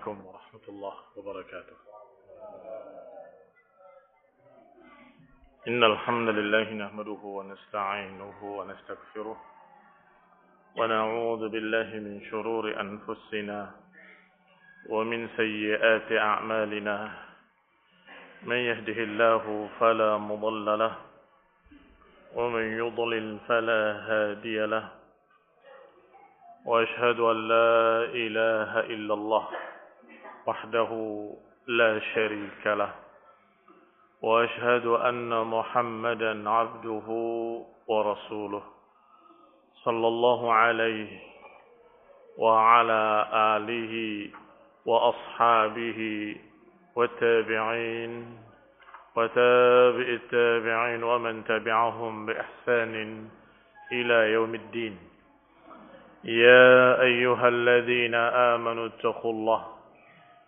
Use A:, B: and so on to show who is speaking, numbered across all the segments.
A: عليكم ورحمة الله وبركاته. إن الحمد لله نحمده ونستعينه ونستغفره ونعوذ بالله من شرور أنفسنا ومن سيئات أعمالنا. من يهده الله فلا مضل له ومن يضلل فلا هادي له. وأشهد أن لا إله إلا الله. وحده لا شريك له وأشهد أن محمدا عبده ورسوله صلى الله عليه وعلى آله وأصحابه والتابعين وتابع التابعين ومن تبعهم بإحسان إلى يوم الدين. يا أيها الذين آمنوا اتقوا الله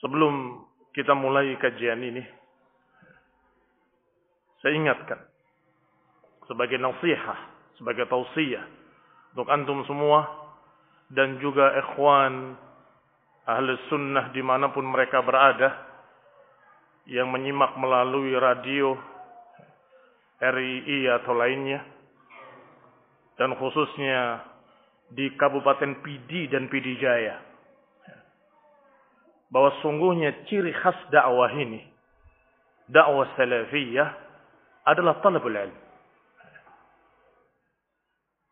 A: Sebelum kita mulai kajian ini saya ingatkan sebagai nasihat, sebagai tausiah untuk antum semua dan juga ikhwan ahli sunnah di mana pun mereka berada yang menyimak melalui radio RII atau lainnya dan khususnya di Kabupaten Pidi dan Pidi Jaya bahwa sungguhnya ciri khas dakwah ini dakwah salafiyah adalah talabul ilm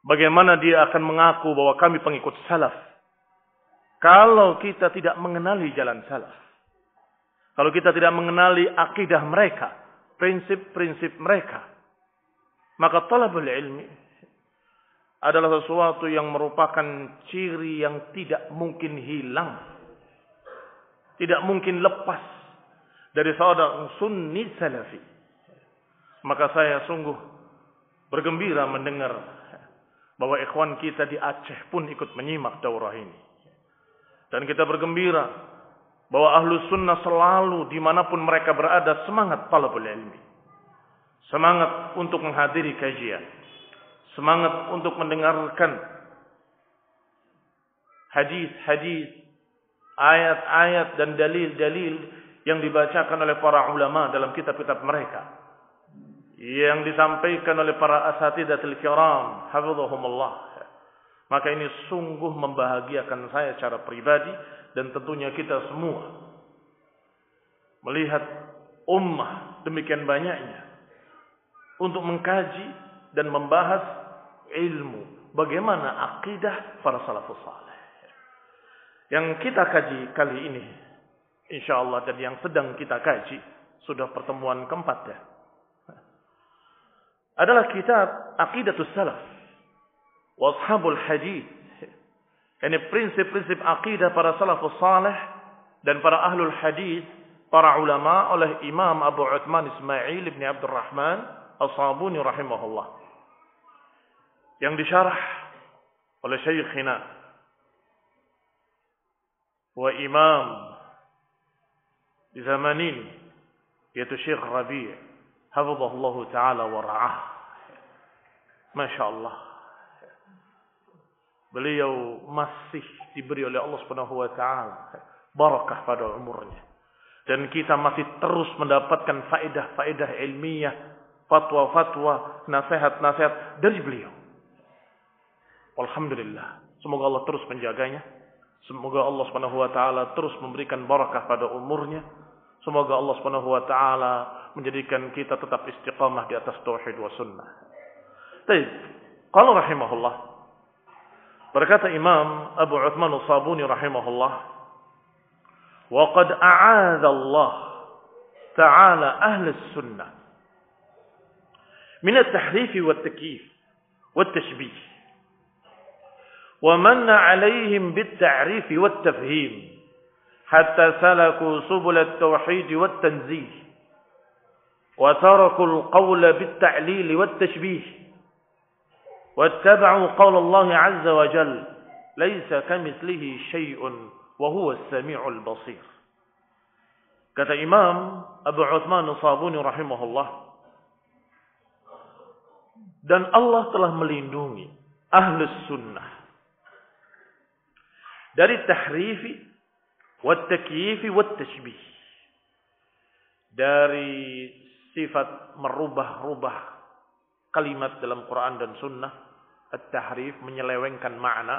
A: bagaimana dia akan mengaku bahwa kami pengikut salaf kalau kita tidak mengenali jalan salaf kalau kita tidak mengenali akidah mereka prinsip-prinsip mereka maka talabul ilmi adalah sesuatu yang merupakan ciri yang tidak mungkin hilang. Tidak mungkin lepas dari seorang sunni salafi. Maka saya sungguh bergembira mendengar bahwa ikhwan kita di Aceh pun ikut menyimak daurah ini. Dan kita bergembira bahwa ahlu sunnah selalu dimanapun mereka berada semangat talabul ilmi. Semangat untuk menghadiri kajian semangat untuk mendengarkan hadis-hadis, ayat-ayat dan dalil-dalil yang dibacakan oleh para ulama dalam kitab-kitab mereka. Yang disampaikan oleh para asatidatul kiram, hafizahumullah. Maka ini sungguh membahagiakan saya secara pribadi dan tentunya kita semua. Melihat ummah demikian banyaknya untuk mengkaji dan membahas ilmu bagaimana akidah para salafus saleh. Yang kita kaji kali ini insyaallah dan yang sedang kita kaji sudah pertemuan keempat ya. Adalah kitab Aqidatus Salaf wa Ashabul Hadis. Ini prinsip-prinsip akidah para salafus saleh dan para ahlul hadis, para ulama oleh Imam Abu Uthman Ismail bin Abdurrahman As-Sabuni rahimahullah yang disyarah oleh Syekhina zaman ini yaitu Syekh Rabi' hafizahullah taala wa ra'ah. Masya beliau masih diberi oleh Allah Subhanahu wa taala barakah pada umurnya. Dan kita masih terus mendapatkan faedah-faedah ilmiah fatwa-fatwa nasihat-nasihat dari beliau. Alhamdulillah. Semoga Allah terus menjaganya Semoga Allah Subhanahu wa taala terus memberikan barakah pada umurnya. Semoga Allah Subhanahu wa taala menjadikan kita tetap istiqamah di atas tauhid wa sunnah. Baik. Qala rahimahullah. Berkata Imam Abu Uthman As-Sabuni rahimahullah, "Wa qad a'adha Allah ta'ala ahli sunnah min at-tahrif wa at-takyif wa at-tashbih." ومن عليهم بالتعريف والتفهيم. حتى سلكوا سبل التوحيد والتنزيه. وتركوا القول بالتعليل والتشبيه. واتبعوا قول الله عز وجل ليس كمثله شيء وهو السميع البصير. Kata Imam Abu Uthman Sabuni rahimahullah dan Allah telah melindungi ahlus sunnah. Dari tahrifi wat takyifi wat tashbih dari sifat merubah-rubah kalimat dalam Quran dan Sunnah at-tahrif menyelewengkan makna.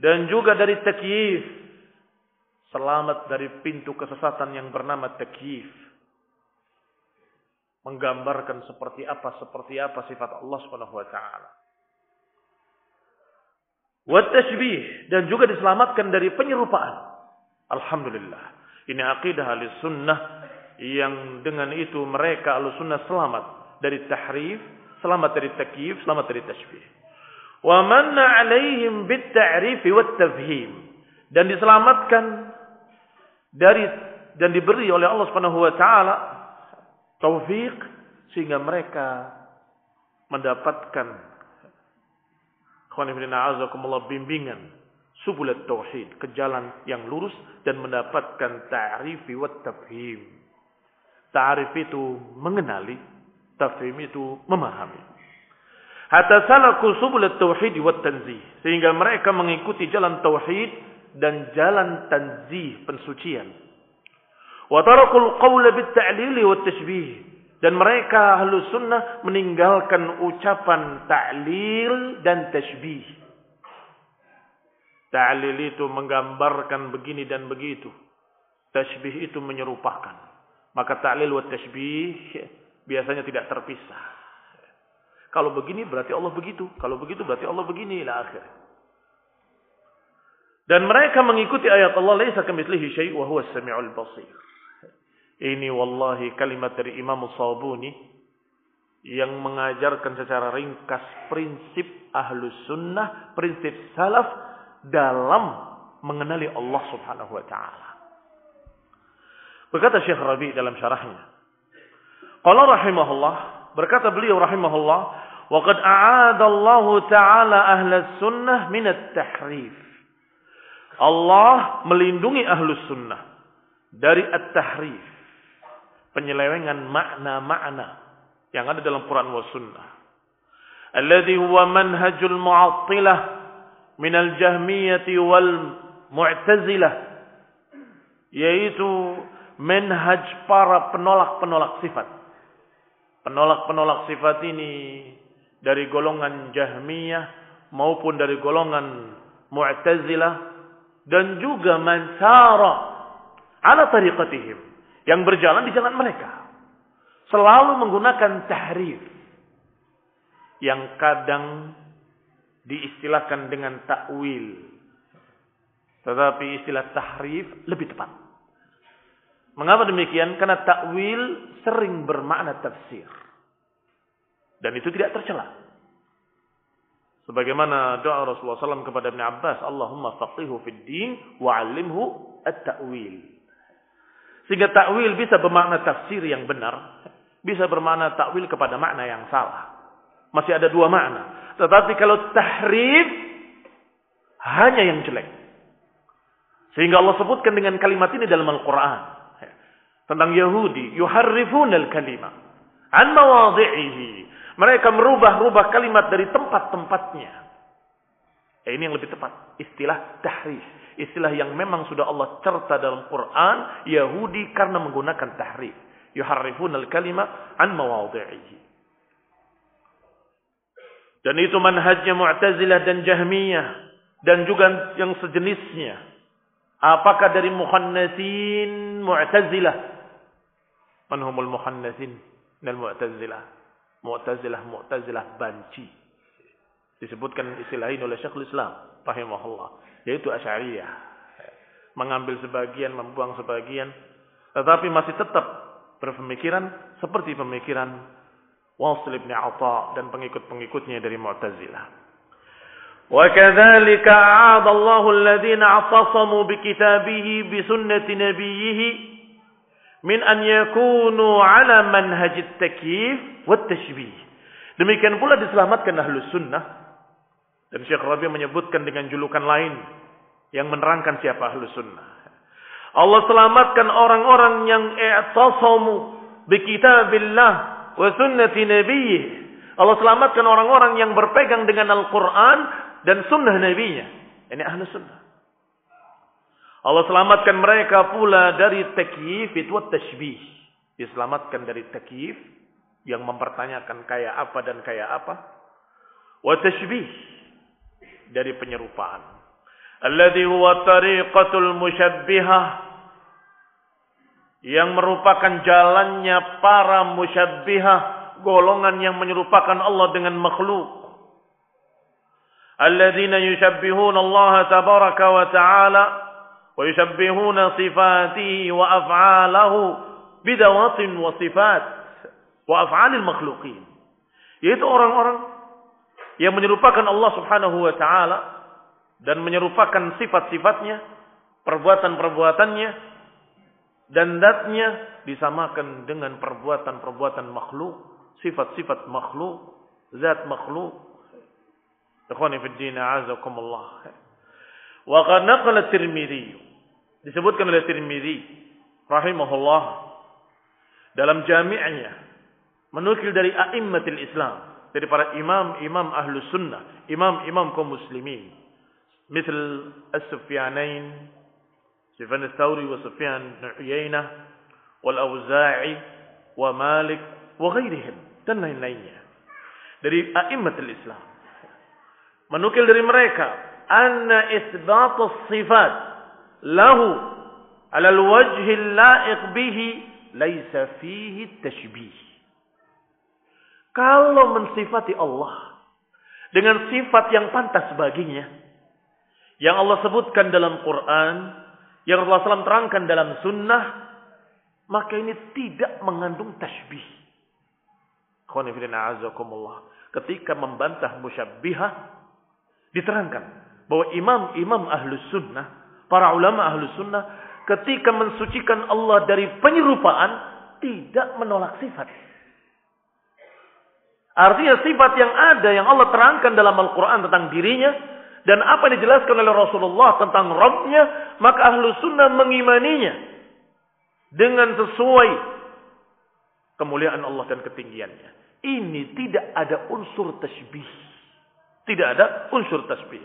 A: Dan juga dari takyif selamat dari pintu kesesatan yang bernama takyif. Menggambarkan seperti apa seperti apa sifat Allah Subhanahu wa taala Wattashbih dan juga diselamatkan dari penyerupaan. Alhamdulillah. Ini akidah ahli sunnah yang dengan itu mereka ahli sunnah selamat dari tahrif, selamat dari takyif, selamat dari tashbih. Wa manna alaihim bit wa tafhim dan diselamatkan dari dan diberi oleh Allah Subhanahu wa taala taufik sehingga mereka mendapatkan bimbingan subulat tauhid ke jalan yang lurus dan mendapatkan ta'rif wa tafhim. Ta'rif itu mengenali, tafhim itu memahami. Hatta salaku subulat tauhid wa tanzih sehingga mereka mengikuti jalan tauhid dan jalan tanzih pensucian. Wa tarakul qawla bit ta'lil wa tashbih dan mereka ahlu sunnah meninggalkan ucapan ta'lil dan tashbih. Ta'lil itu menggambarkan begini dan begitu. Tashbih itu menyerupakan. Maka ta'lil wa tashbih biasanya tidak terpisah. Kalau begini berarti Allah begitu. Kalau begitu berarti Allah begini. Ila akhir. Dan mereka mengikuti ayat Allah. Laisa kamithlihi syai' wa huwa sami'ul basir. Ini wallahi kalimat dari Imam Sabuni yang mengajarkan secara ringkas prinsip ahlus sunnah, prinsip salaf dalam mengenali Allah subhanahu wa ta'ala. Berkata Syekh Rabi dalam syarahnya. Qala rahimahullah, berkata beliau rahimahullah, qad a'ada Allah taala ahlus sunnah min at-tahrif. Allah melindungi ahlus sunnah dari at-tahrif penyelewengan makna-makna yang ada dalam Quran wa sunnah. Alladhi huwa manhajul mu'attilah minal jahmiyati wal mu'tazilah. Yaitu manhaj para penolak-penolak sifat. Penolak-penolak sifat ini dari golongan jahmiyah maupun dari golongan mu'tazilah dan juga mansara ala tariqatihim yang berjalan di jalan mereka. Selalu menggunakan tahrif. Yang kadang diistilahkan dengan takwil. Tetapi istilah tahrif lebih tepat. Mengapa demikian? Karena takwil sering bermakna tafsir. Dan itu tidak tercela. Sebagaimana doa Rasulullah SAW kepada Ibn Abbas, Allahumma faqihu fid din wa'alimhu at-ta'wil. Sehingga takwil bisa bermakna tafsir yang benar, bisa bermakna takwil kepada makna yang salah. Masih ada dua makna. Tetapi kalau tahrif hanya yang jelek. Sehingga Allah sebutkan dengan kalimat ini dalam Al-Quran. Tentang Yahudi. Yuharrifun al-kalima. An mawadhi'ihi. Mereka merubah-rubah kalimat dari tempat-tempatnya. Eh, ini yang lebih tepat. Istilah tahrif. Istilah yang memang sudah Allah cerita dalam Quran. Yahudi karena menggunakan tahrif. Yuharrifun al-kalima an mawadhi'ihi. Dan itu manhajnya Mu'tazilah dan Jahmiyah. Dan juga yang sejenisnya. Apakah dari muhannasin Mu'tazilah? Manhumul muhannasin dan Mu'tazilah. Mu'tazilah, Mu'tazilah banci. Disebutkan istilah ini oleh Syekhul Islam. Rahimahullah Yaitu Asy'ariyah. Mengambil sebagian, membuang sebagian. Tetapi masih tetap berpemikiran seperti pemikiran Wasil ibn Atha dan pengikut-pengikutnya dari Mu'tazilah. وكذلك أعاد الله الذين اعتصموا بكتابه بسنة نبيه من أن يكونوا على منهج التكييف والتشبيه demikian pula diselamatkan ahlus sunnah dan Syekh Rabi menyebutkan dengan julukan lain yang menerangkan siapa ahlus sunnah Allah selamatkan orang-orang yang i'tasamu bi kitabillah wa sunnati nabiyih Allah selamatkan orang-orang yang berpegang dengan Al-Quran dan sunnah nabinya. Ini ahlu sunnah. Allah selamatkan mereka pula dari takyif itu tashbih. Diselamatkan dari takyif yang mempertanyakan kayak apa dan kayak apa. Wa tashbih dari penyerupaan. Alladhi huwa tariqatul musyabbihah yang merupakan jalannya para musyabbihah golongan yang menyerupakan Allah dengan makhluk. Alladzina yushabbihuna Allah tabaraka wa ta'ala wa yushabbihuna sifatihi wa af'alahu bidawatin wa sifat wa af'alil makhlukin. Yaitu orang-orang yang menyerupakan Allah Subhanahu wa taala dan menyerupakan sifat-sifatnya, perbuatan-perbuatannya dan datnya disamakan dengan perbuatan-perbuatan makhluk, sifat-sifat makhluk, zat makhluk. Ikhwani fi din a'azakumullah. Wa qad naqala Tirmidzi disebutkan oleh Tirmidzi rahimahullah dalam jami'nya menukil dari a'immatil Islam dari para imam-imam ahlus sunnah, imam-imam kaum muslimin. Misal As-Sufyanain, Sufyan Ats-Tsauri wa Sufyan bin Uyainah wal Auza'i wa Malik wa ghairihim dan lain-lainnya. Dari a'immatul Islam menukil dari mereka anna isbatus sifat lahu ala alwajhi laiq bihi laisa fihi tashbih kalau mensifati Allah dengan sifat yang pantas baginya yang Allah sebutkan dalam Quran yang Rasulullah SAW terangkan dalam sunnah maka ini tidak mengandung tashbih ketika membantah musyabbihah Diterangkan bahwa imam-imam ahlus sunnah, para ulama ahlus sunnah, ketika mensucikan Allah dari penyerupaan, tidak menolak sifat. Artinya sifat yang ada yang Allah terangkan dalam Al-Quran tentang dirinya, dan apa yang dijelaskan oleh Rasulullah tentang Rabbnya, maka ahlus sunnah mengimaninya dengan sesuai kemuliaan Allah dan ketinggiannya. Ini tidak ada unsur tasbih. Tidak ada unsur tasbih.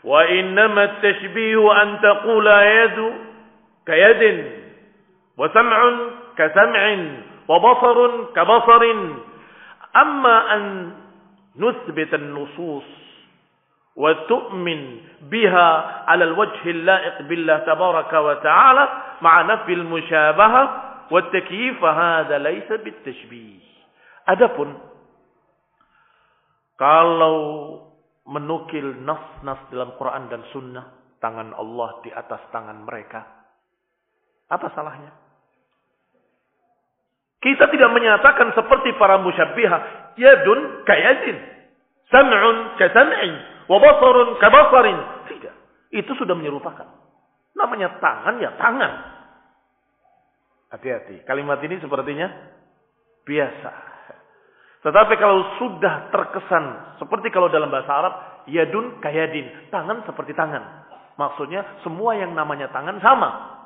A: Wa innama tashbihu an taqula yadu kayadin wa sam'un ka sam'in wa basarun ka basarin. Amma an nuthbit an-nusus wa tu'min biha 'ala al-wajh al-la'iq billah tabaraka wa ta'ala ma'a nafi al-musyabaha wa at-takyif hadha laysa bit-tashbih. Adapun kalau menukil nas-nas dalam Quran dan Sunnah, tangan Allah di atas tangan mereka. Apa salahnya? Kita tidak menyatakan seperti para musyabbihah, yadun kayadin, sam'un kasam'in, wa basarun kabasarin. Tidak. Itu sudah menyerupakan. Namanya tangan ya tangan. Hati-hati. Kalimat ini sepertinya biasa. Tetapi kalau sudah terkesan seperti kalau dalam bahasa Arab, yadun kayadin, tangan seperti tangan. Maksudnya semua yang namanya tangan sama.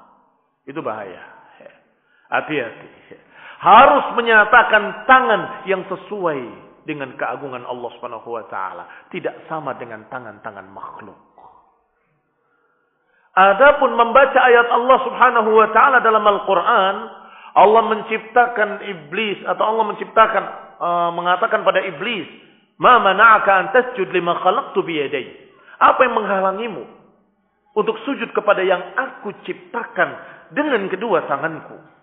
A: Itu bahaya. Hati-hati. Harus menyatakan tangan yang sesuai dengan keagungan Allah Subhanahu wa taala, tidak sama dengan tangan-tangan makhluk. Adapun membaca ayat Allah Subhanahu wa taala dalam Al-Qur'an, Allah menciptakan iblis atau Allah menciptakan uh, mengatakan pada iblis, "Ma mana'aka an tasjud lima khalaqtu bi Apa yang menghalangimu untuk sujud kepada yang aku ciptakan dengan kedua tanganku?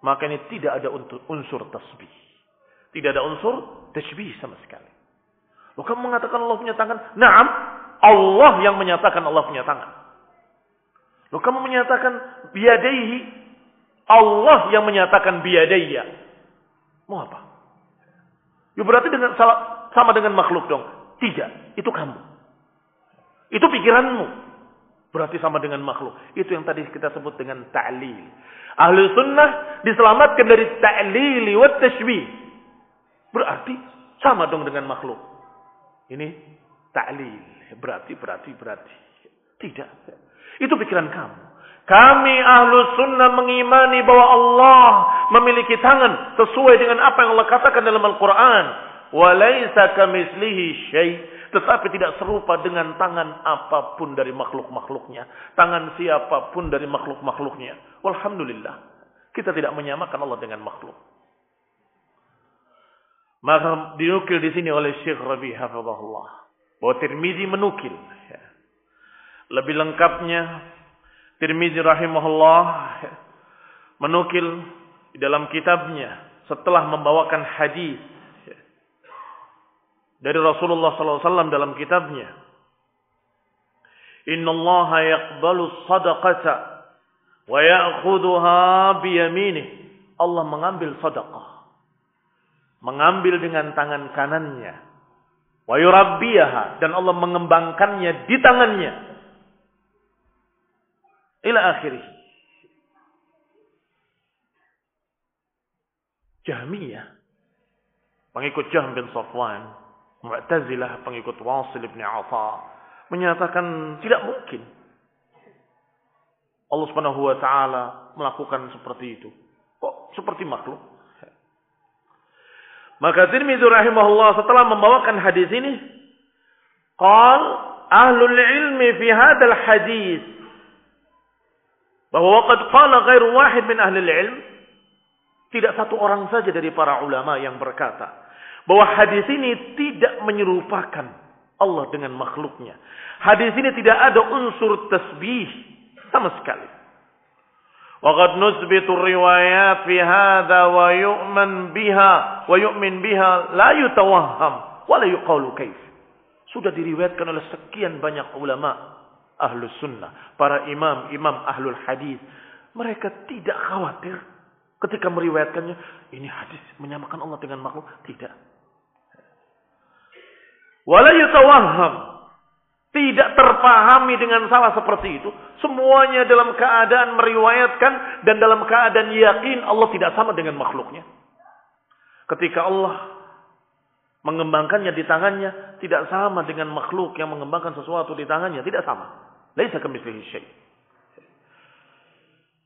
A: Maka ini tidak ada unsur tasbih. Tidak ada unsur tasbih sama sekali. Loh kamu mengatakan Allah punya tangan? Naam, Allah yang menyatakan Allah punya tangan. Loh kamu menyatakan biadaihi? Allah yang menyatakan biadaiya. Mau apa? Ya berarti dengan sama dengan makhluk dong. Tidak, itu kamu. Itu pikiranmu. Berarti sama dengan makhluk. Itu yang tadi kita sebut dengan ta'lil. Ahli sunnah diselamatkan dari ta'lili wa tashbih. Berarti sama dong dengan makhluk. Ini ta'lil. Berarti, berarti, berarti. Tidak. Itu pikiran kamu. Kami ahlu sunnah mengimani bahwa Allah memiliki tangan sesuai dengan apa yang Allah katakan dalam Al-Quran. Walaysa kamislihi syait tetapi tidak serupa dengan tangan apa pun dari makhluk-makhluknya. Tangan siapa pun dari makhluk-makhluknya. Alhamdulillah. Kita tidak menyamakan Allah dengan makhluk. Maka dinukil di sini oleh Syekh Rabi Hafizahullah. Bahwa Tirmizi menukil. Lebih lengkapnya, Tirmizi rahimahullah menukil di dalam kitabnya setelah membawakan hadis dari Rasulullah SAW dalam kitabnya. Inna Allah yaqbalu sadaqata wa ya'khudhuha biyaminih. Allah mengambil sadaqah. Mengambil dengan tangan kanannya. Wa yurabbiyaha. Dan Allah mengembangkannya di tangannya. Ila akhirih. Jahmiyah. Pengikut Jahm bin Safwan Mu'tazilah pengikut Wasil bin Atha menyatakan tidak mungkin Allah Subhanahu wa taala melakukan seperti itu. Kok seperti makhluk? Maka Tirmidzi rahimahullah setelah membawakan hadis ini, qal ahlul ilmi fi hadzal hadis bahwa waqad qala ghairu wahid min ahli ilm tidak satu orang saja dari para ulama yang berkata bahwa hadis ini tidak menyerupakan Allah dengan makhluknya. Hadis ini tidak ada unsur tasbih sama sekali. Waqad nusbitu riwayat fi hadha wa yu'man biha wa yu'min biha la yutawahham wa la yuqalu kaif. Sudah diriwayatkan oleh sekian banyak ulama ahlus sunnah, para imam, imam ahlul hadis. Mereka tidak khawatir ketika meriwayatkannya. Ini hadis menyamakan Allah dengan makhluk. Tidak. Wala. Tidak terpahami dengan salah seperti itu. Semuanya dalam keadaan meriwayatkan dan dalam keadaan yakin Allah tidak sama dengan makhluknya. Ketika Allah mengembangkannya di tangannya tidak sama dengan makhluk yang mengembangkan sesuatu di tangannya, tidak sama. Laisa kamitslihi syai'.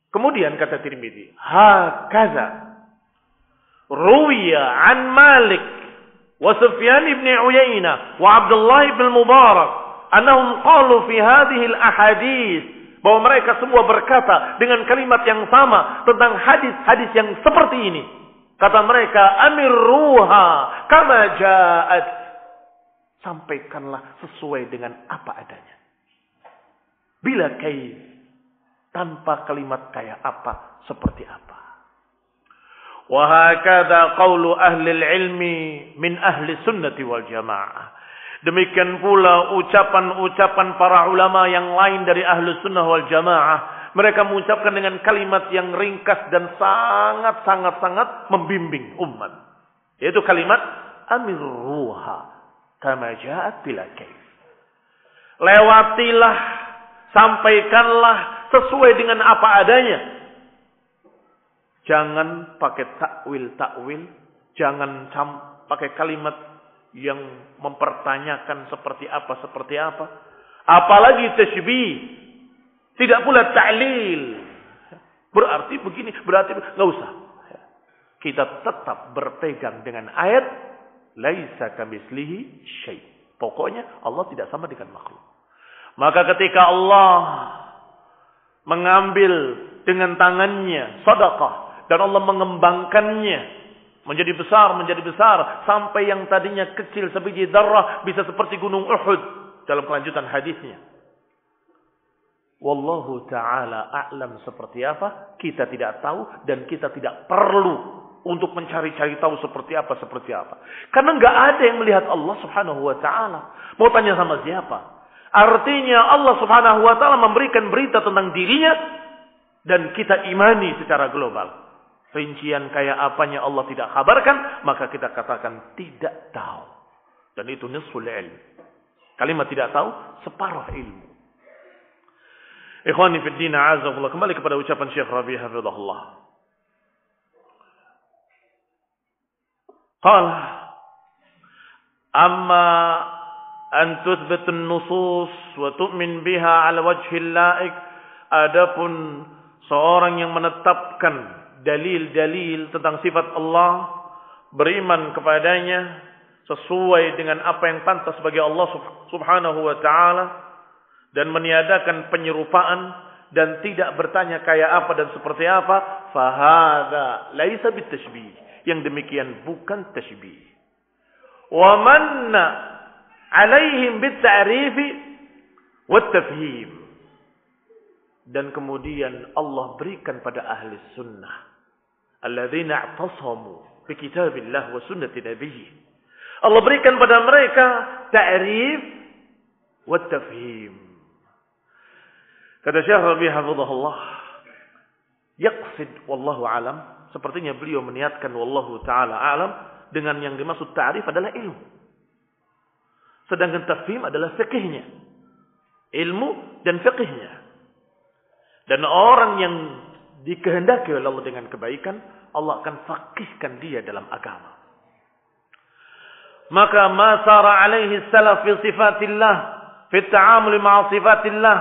A: Kemudian kata Tirmidzi, hakaza ruwiya an Malik وسفيان بن عيينة وعبد الله بن المبارك أنهم قالوا في هذه الأحاديث bahwa mereka semua berkata dengan kalimat yang sama tentang hadis-hadis yang seperti ini. Kata mereka, Amir ruha kama ja'at. Sampaikanlah sesuai dengan apa adanya. Bila kaif. Tanpa kalimat kayak apa, seperti apa. Wahakada qawlu ahli ilmi min ahli sunnati wal jamaah. Demikian pula ucapan-ucapan para ulama yang lain dari ahli sunnah wal jamaah. Mereka mengucapkan dengan kalimat yang ringkas dan sangat-sangat-sangat membimbing umat. Yaitu kalimat amiruha kama ja'at bila kaif. Lewatilah, sampaikanlah sesuai dengan apa adanya Jangan pakai takwil-takwil. Jangan pakai kalimat yang mempertanyakan seperti apa, seperti apa. Apalagi tashbih. Tidak pula ta'lil. Berarti begini, berarti nggak usah. Kita tetap berpegang dengan ayat laisa kamislihi syai. Pokoknya Allah tidak sama dengan makhluk. Maka ketika Allah mengambil dengan tangannya sedekah dan Allah mengembangkannya menjadi besar, menjadi besar sampai yang tadinya kecil sebiji darah bisa seperti gunung Uhud dalam kelanjutan hadisnya. Wallahu taala a'lam seperti apa, kita tidak tahu dan kita tidak perlu untuk mencari-cari tahu seperti apa, seperti apa. Karena nggak ada yang melihat Allah Subhanahu wa taala. Mau tanya sama siapa? Artinya Allah Subhanahu wa taala memberikan berita tentang dirinya dan kita imani secara global. Rincian kayak apanya Allah tidak kabarkan, maka kita katakan tidak tahu. Dan itu nisful ilm. Kalimat tidak tahu separuh ilmu. Ikhwani fi din azakullah. Kembali kepada ucapan Syekh Rabi hafizahullah. Qala amma an tuthbit an-nusus wa tu'min biha ala wajhi al-la'ik adapun seorang yang menetapkan dalil-dalil tentang sifat Allah beriman kepadanya sesuai dengan apa yang pantas bagi Allah Subhanahu wa taala dan meniadakan penyerupaan dan tidak bertanya kayak apa dan seperti apa, fahada laisa bitashbih. Yang demikian bukan tashbih. Wa manna alaihim bitta'rifi wat tafhim. Dan kemudian Allah berikan pada ahli sunnah alladzina i'tasamu bi kitabillah wa sunnati nabiyyi. Allah berikan pada mereka ta'rif wat tafhim Kata Syekh Rabi Hafizahullah, yaqsid wallahu alam, sepertinya beliau meniatkan wallahu taala alam dengan yang dimaksud ta'rif adalah ilmu. Sedangkan tafhim adalah fikihnya. Ilmu dan fikihnya. Dan orang yang dikehendaki oleh Allah dengan kebaikan, Allah akan fakihkan dia dalam agama. Maka ma sara alaihi salaf fi sifatillah, fi ta'amul ma'a sifatillah,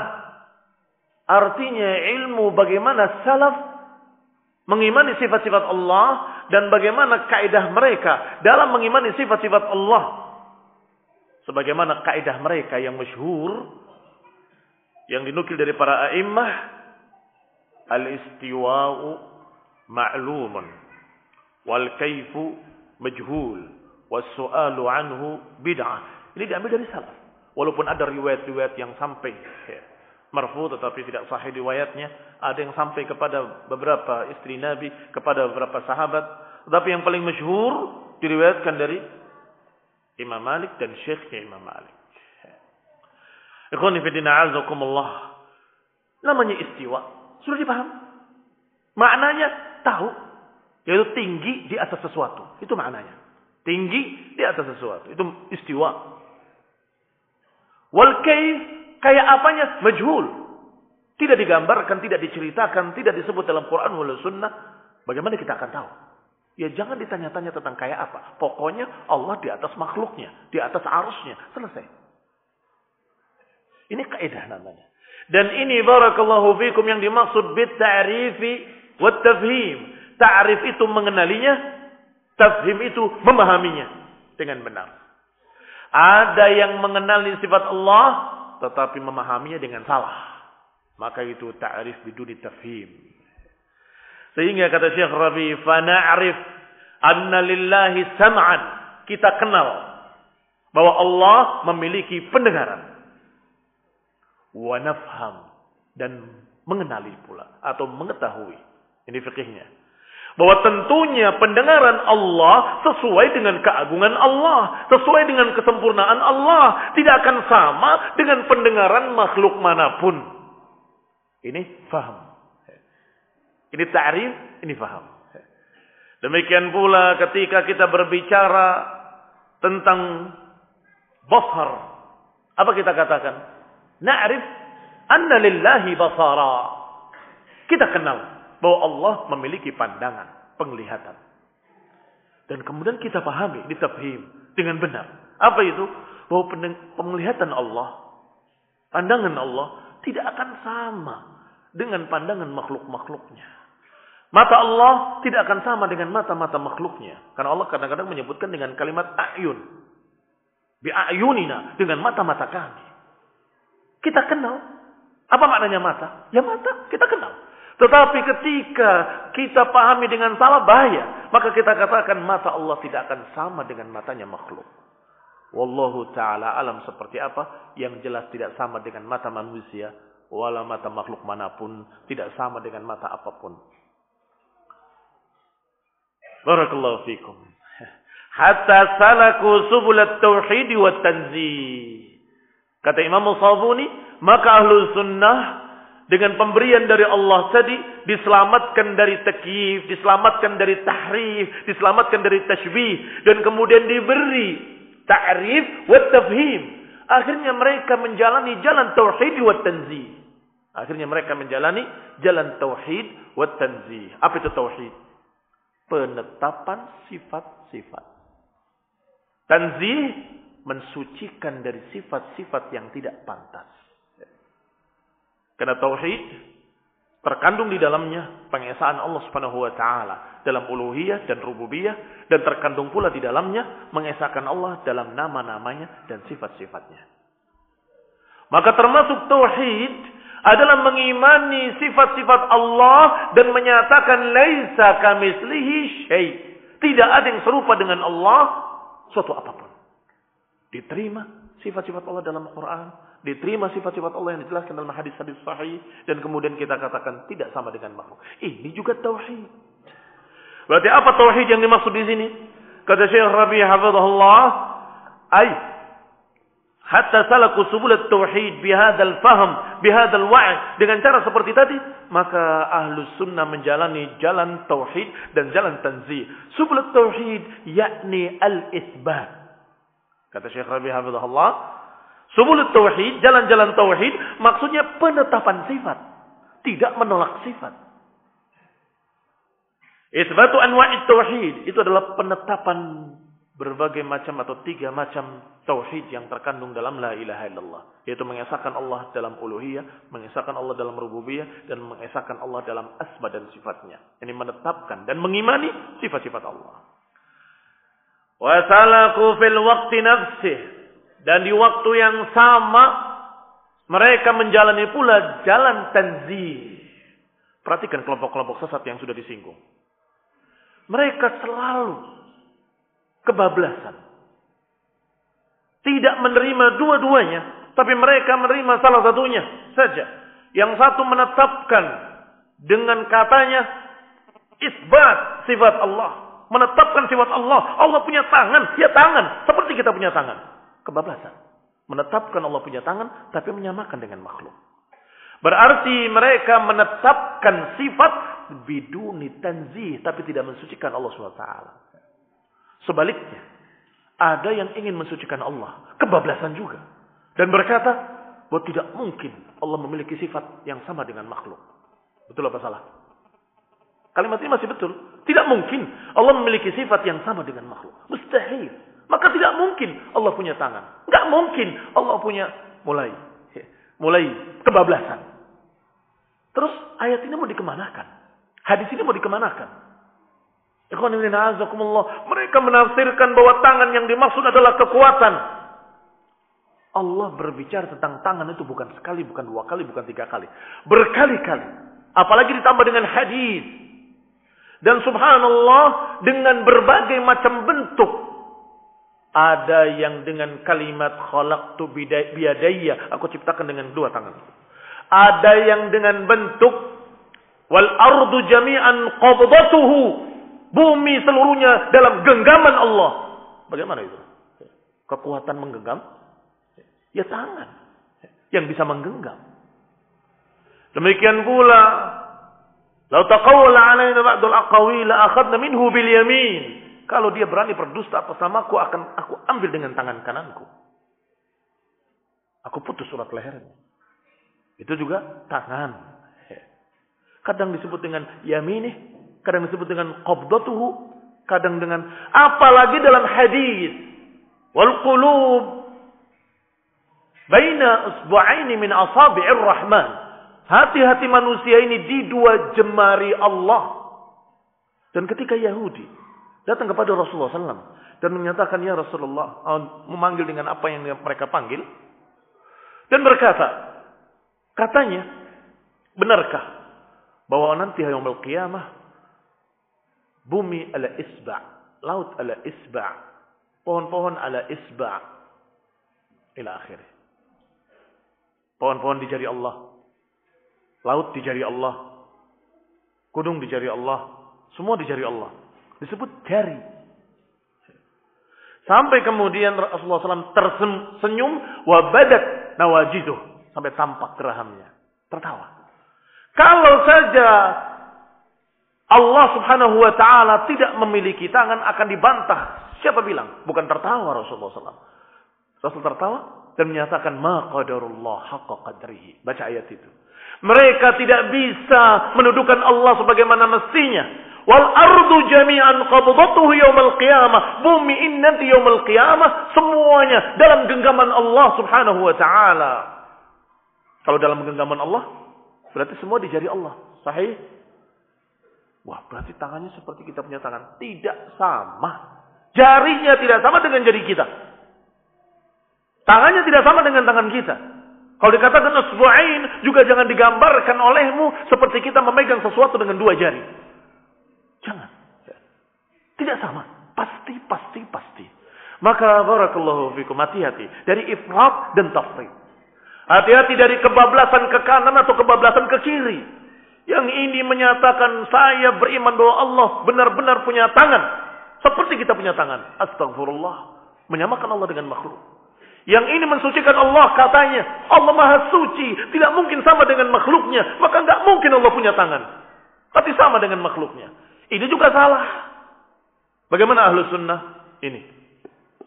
A: Artinya ilmu bagaimana salaf mengimani sifat-sifat Allah dan bagaimana kaidah mereka dalam mengimani sifat-sifat Allah. Sebagaimana kaidah mereka yang masyhur yang dinukil dari para a'immah al-istiwa'u ma'lumun wal kaifu majhul was su'alu anhu bid'ah. Ini diambil dari salaf. Walaupun ada riwayat-riwayat yang sampai ya, marfu tetapi tidak sahih riwayatnya. Ada yang sampai kepada beberapa istri Nabi, kepada beberapa sahabat. Tetapi yang paling masyhur diriwayatkan dari Imam Malik dan Syekhnya Imam Malik. Ikhwani fi din azakumullah. Namanya istiwa. Sudah dipaham? Maknanya tahu. Yaitu tinggi di atas sesuatu. Itu maknanya. Tinggi di atas sesuatu. Itu istiwa. Wal kaif Kayak apanya? Majhul. Tidak digambarkan, tidak diceritakan, tidak disebut dalam Quran wal sunnah. Bagaimana kita akan tahu? Ya jangan ditanya-tanya tentang kayak apa. Pokoknya Allah di atas makhluknya. Di atas arusnya. Selesai. Ini kaidah namanya. Dan ini barakallahu fikum yang dimaksud bit ta'rifi wa tafhim. Ta'rif itu mengenalinya, tafhim itu memahaminya dengan benar. Ada yang mengenali sifat Allah, tetapi memahaminya dengan salah. Maka itu ta'rif biduni tafhim. Sehingga kata Syekh Rabi, "Fana'rif anna lillahi sam'an." Kita kenal bahwa Allah memiliki pendengaran. Wa nafham dan mengenali pula atau mengetahui. Ini fikihnya bahwa tentunya pendengaran Allah sesuai dengan keagungan Allah, sesuai dengan kesempurnaan Allah, tidak akan sama dengan pendengaran makhluk mana pun. Ini faham. Ini ta'rif, ini faham. Demikian pula ketika kita berbicara tentang basar, apa kita katakan? Na'rif anna lillahi basara. Kita kenal bahwa Allah memiliki pandangan, penglihatan. Dan kemudian kita pahami, ditafhim dengan benar. Apa itu? Bahwa penglihatan Allah Pandangan Allah tidak akan sama dengan pandangan makhluk-makhluknya. Mata Allah tidak akan sama dengan mata-mata makhluknya. Karena Allah kadang-kadang menyebutkan dengan kalimat ayun. Bi'ayunina. Dengan mata-mata kami. Kita kenal. Apa maknanya mata? Ya mata. Kita kenal. Tetapi ketika kita pahami dengan salah bahaya. Maka kita katakan mata Allah tidak akan sama dengan matanya makhluk. Wallahu ta'ala alam seperti apa. Yang jelas tidak sama dengan mata manusia. Wala mata makhluk mana pun. Tidak sama dengan mata apa pun. Barakallahu fikum. Hatta salaku subulat tauhid wa tanzih. Kata Imam Sabuni, maka ahlu sunnah dengan pemberian dari Allah tadi diselamatkan dari takyif, diselamatkan dari tahrif, diselamatkan dari tashbih dan kemudian diberi ta'rif wa tafhim. Akhirnya mereka menjalani jalan tauhid wa tanzih. Akhirnya mereka menjalani jalan tauhid wa tanzih. Apa itu tauhid? penetapan sifat-sifat. Tanzih mensucikan dari sifat-sifat yang tidak pantas. Karena tauhid terkandung di dalamnya pengesaan Allah Subhanahu wa taala dalam uluhiyah dan rububiyah dan terkandung pula di dalamnya mengesahkan Allah dalam nama-namanya dan sifat-sifatnya. Maka termasuk tauhid adalah mengimani sifat-sifat Allah dan menyatakan laisa kamislihi syai. Tidak ada yang serupa dengan Allah suatu apa pun. Diterima sifat-sifat Allah dalam Al-Quran. Diterima sifat-sifat Allah yang dijelaskan dalam hadis-hadis sahih. Dan kemudian kita katakan tidak sama dengan makhluk. Ini juga tauhid. Berarti apa tauhid yang dimaksud di sini? Kata Syekh Rabi hafizahullah, ay hatta salaku subul tauhid bihadzal faham bihadzal wa'i dengan cara seperti tadi maka ahlus sunnah menjalani jalan tauhid dan jalan tanzih subul tauhid yakni al isbat kata Syekh Rabi hafizahullah subul tauhid jalan-jalan tauhid maksudnya penetapan sifat tidak menolak sifat isbatu anwa'it tauhid itu adalah penetapan berbagai macam atau tiga macam tauhid yang terkandung dalam la ilaha illallah yaitu mengesahkan Allah dalam uluhiyah, mengesahkan Allah dalam rububiyah dan mengesahkan Allah dalam asma dan sifatnya. Ini menetapkan dan mengimani sifat-sifat Allah. Wa salaku fil waqti nafsih dan di waktu yang sama mereka menjalani pula jalan tanzih. Perhatikan kelompok-kelompok sesat yang sudah disinggung. Mereka selalu kebablasan. Tidak menerima dua-duanya, tapi mereka menerima salah satunya saja. Yang satu menetapkan dengan katanya isbat sifat Allah, menetapkan sifat Allah. Allah punya tangan, ya tangan, seperti kita punya tangan. Kebablasan. Menetapkan Allah punya tangan, tapi menyamakan dengan makhluk. Berarti mereka menetapkan sifat biduni tanzih, tapi tidak mensucikan Allah SWT. Sebaliknya, ada yang ingin mensucikan Allah, kebablasan juga. Dan berkata, bahwa tidak mungkin Allah memiliki sifat yang sama dengan makhluk. Betul apa salah? Kalimat ini masih betul. Tidak mungkin Allah memiliki sifat yang sama dengan makhluk. Mustahil. Maka tidak mungkin Allah punya tangan. Tidak mungkin Allah punya mulai. Mulai kebablasan. Terus ayat ini mau dikemanakan? Hadis ini mau dikemanakan? Mereka menafsirkan bahwa tangan yang dimaksud adalah kekuatan. Allah berbicara tentang tangan itu bukan sekali, bukan dua kali, bukan tiga kali. Berkali-kali. Apalagi ditambah dengan hadis. Dan subhanallah dengan berbagai macam bentuk. Ada yang dengan kalimat khalaqtu biyadayya. Aku ciptakan dengan dua tangan. Ada yang dengan bentuk wal ardu jami'an qabdatuhu Bumi seluruhnya dalam genggaman Allah. Bagaimana itu? Kekuatan menggenggam? Ya tangan. Yang bisa menggenggam. Demikian pula. Lau taqawwala alaina ba'dul aqawil akhadna minhu bil yamin. Kalau dia berani berdusta atas namaku akan aku ambil dengan tangan kananku. Aku putus surat lehernya. Itu juga tangan. Kadang disebut dengan yaminih, kadang disebut dengan qabdatuhu, kadang dengan apalagi dalam hadis wal qulub Baina usbu'aini min asabi'ir rahman. Hati-hati manusia ini di dua jemari Allah. Dan ketika Yahudi datang kepada Rasulullah SAW dan menyatakan ya Rasulullah uh, memanggil dengan apa yang mereka panggil. Dan berkata katanya benarkah bahwa nanti hari qiyamah bumi ala isba laut ala isba pohon-pohon ala isba ila akhir pohon-pohon di jari Allah laut di jari Allah gunung di jari Allah semua di jari Allah disebut jari Sampai kemudian Rasulullah SAW tersenyum wabadat nawajiduh sampai tampak gerahamnya. Tertawa. Kalau saja Allah Subhanahu wa taala tidak memiliki tangan akan dibantah. Siapa bilang? Bukan tertawa Rasulullah SAW. Rasul tertawa dan menyatakan ma qadarullah haqqa qadrihi. Baca ayat itu. Mereka tidak bisa menuduhkan Allah sebagaimana mestinya. Wal ardu jami'an qabdatuhu yaumal qiyamah. Bumi ini nanti yaumal qiyamah semuanya dalam genggaman Allah Subhanahu wa taala. Kalau dalam genggaman Allah berarti semua di jari Allah. Sahih? Wah, berarti tangannya seperti kita punya tangan. Tidak sama. Jarinya tidak sama dengan jari kita. Tangannya tidak sama dengan tangan kita. Kalau dikatakan usbu'ain juga jangan digambarkan olehmu seperti kita memegang sesuatu dengan dua jari. Jangan. Tidak sama. Pasti, pasti, pasti. Maka barakallahu fikum hati-hati dari ifrat dan tafrid. Hati-hati dari kebablasan ke kanan atau kebablasan ke kiri. Yang ini menyatakan saya beriman bahwa Allah benar-benar punya tangan. Seperti kita punya tangan. Astagfirullah. Menyamakan Allah dengan makhluk. Yang ini mensucikan Allah katanya. Allah maha suci. Tidak mungkin sama dengan makhluknya. Maka nggak mungkin Allah punya tangan. Tapi sama dengan makhluknya. Ini juga salah. Bagaimana ahlu sunnah? Ini.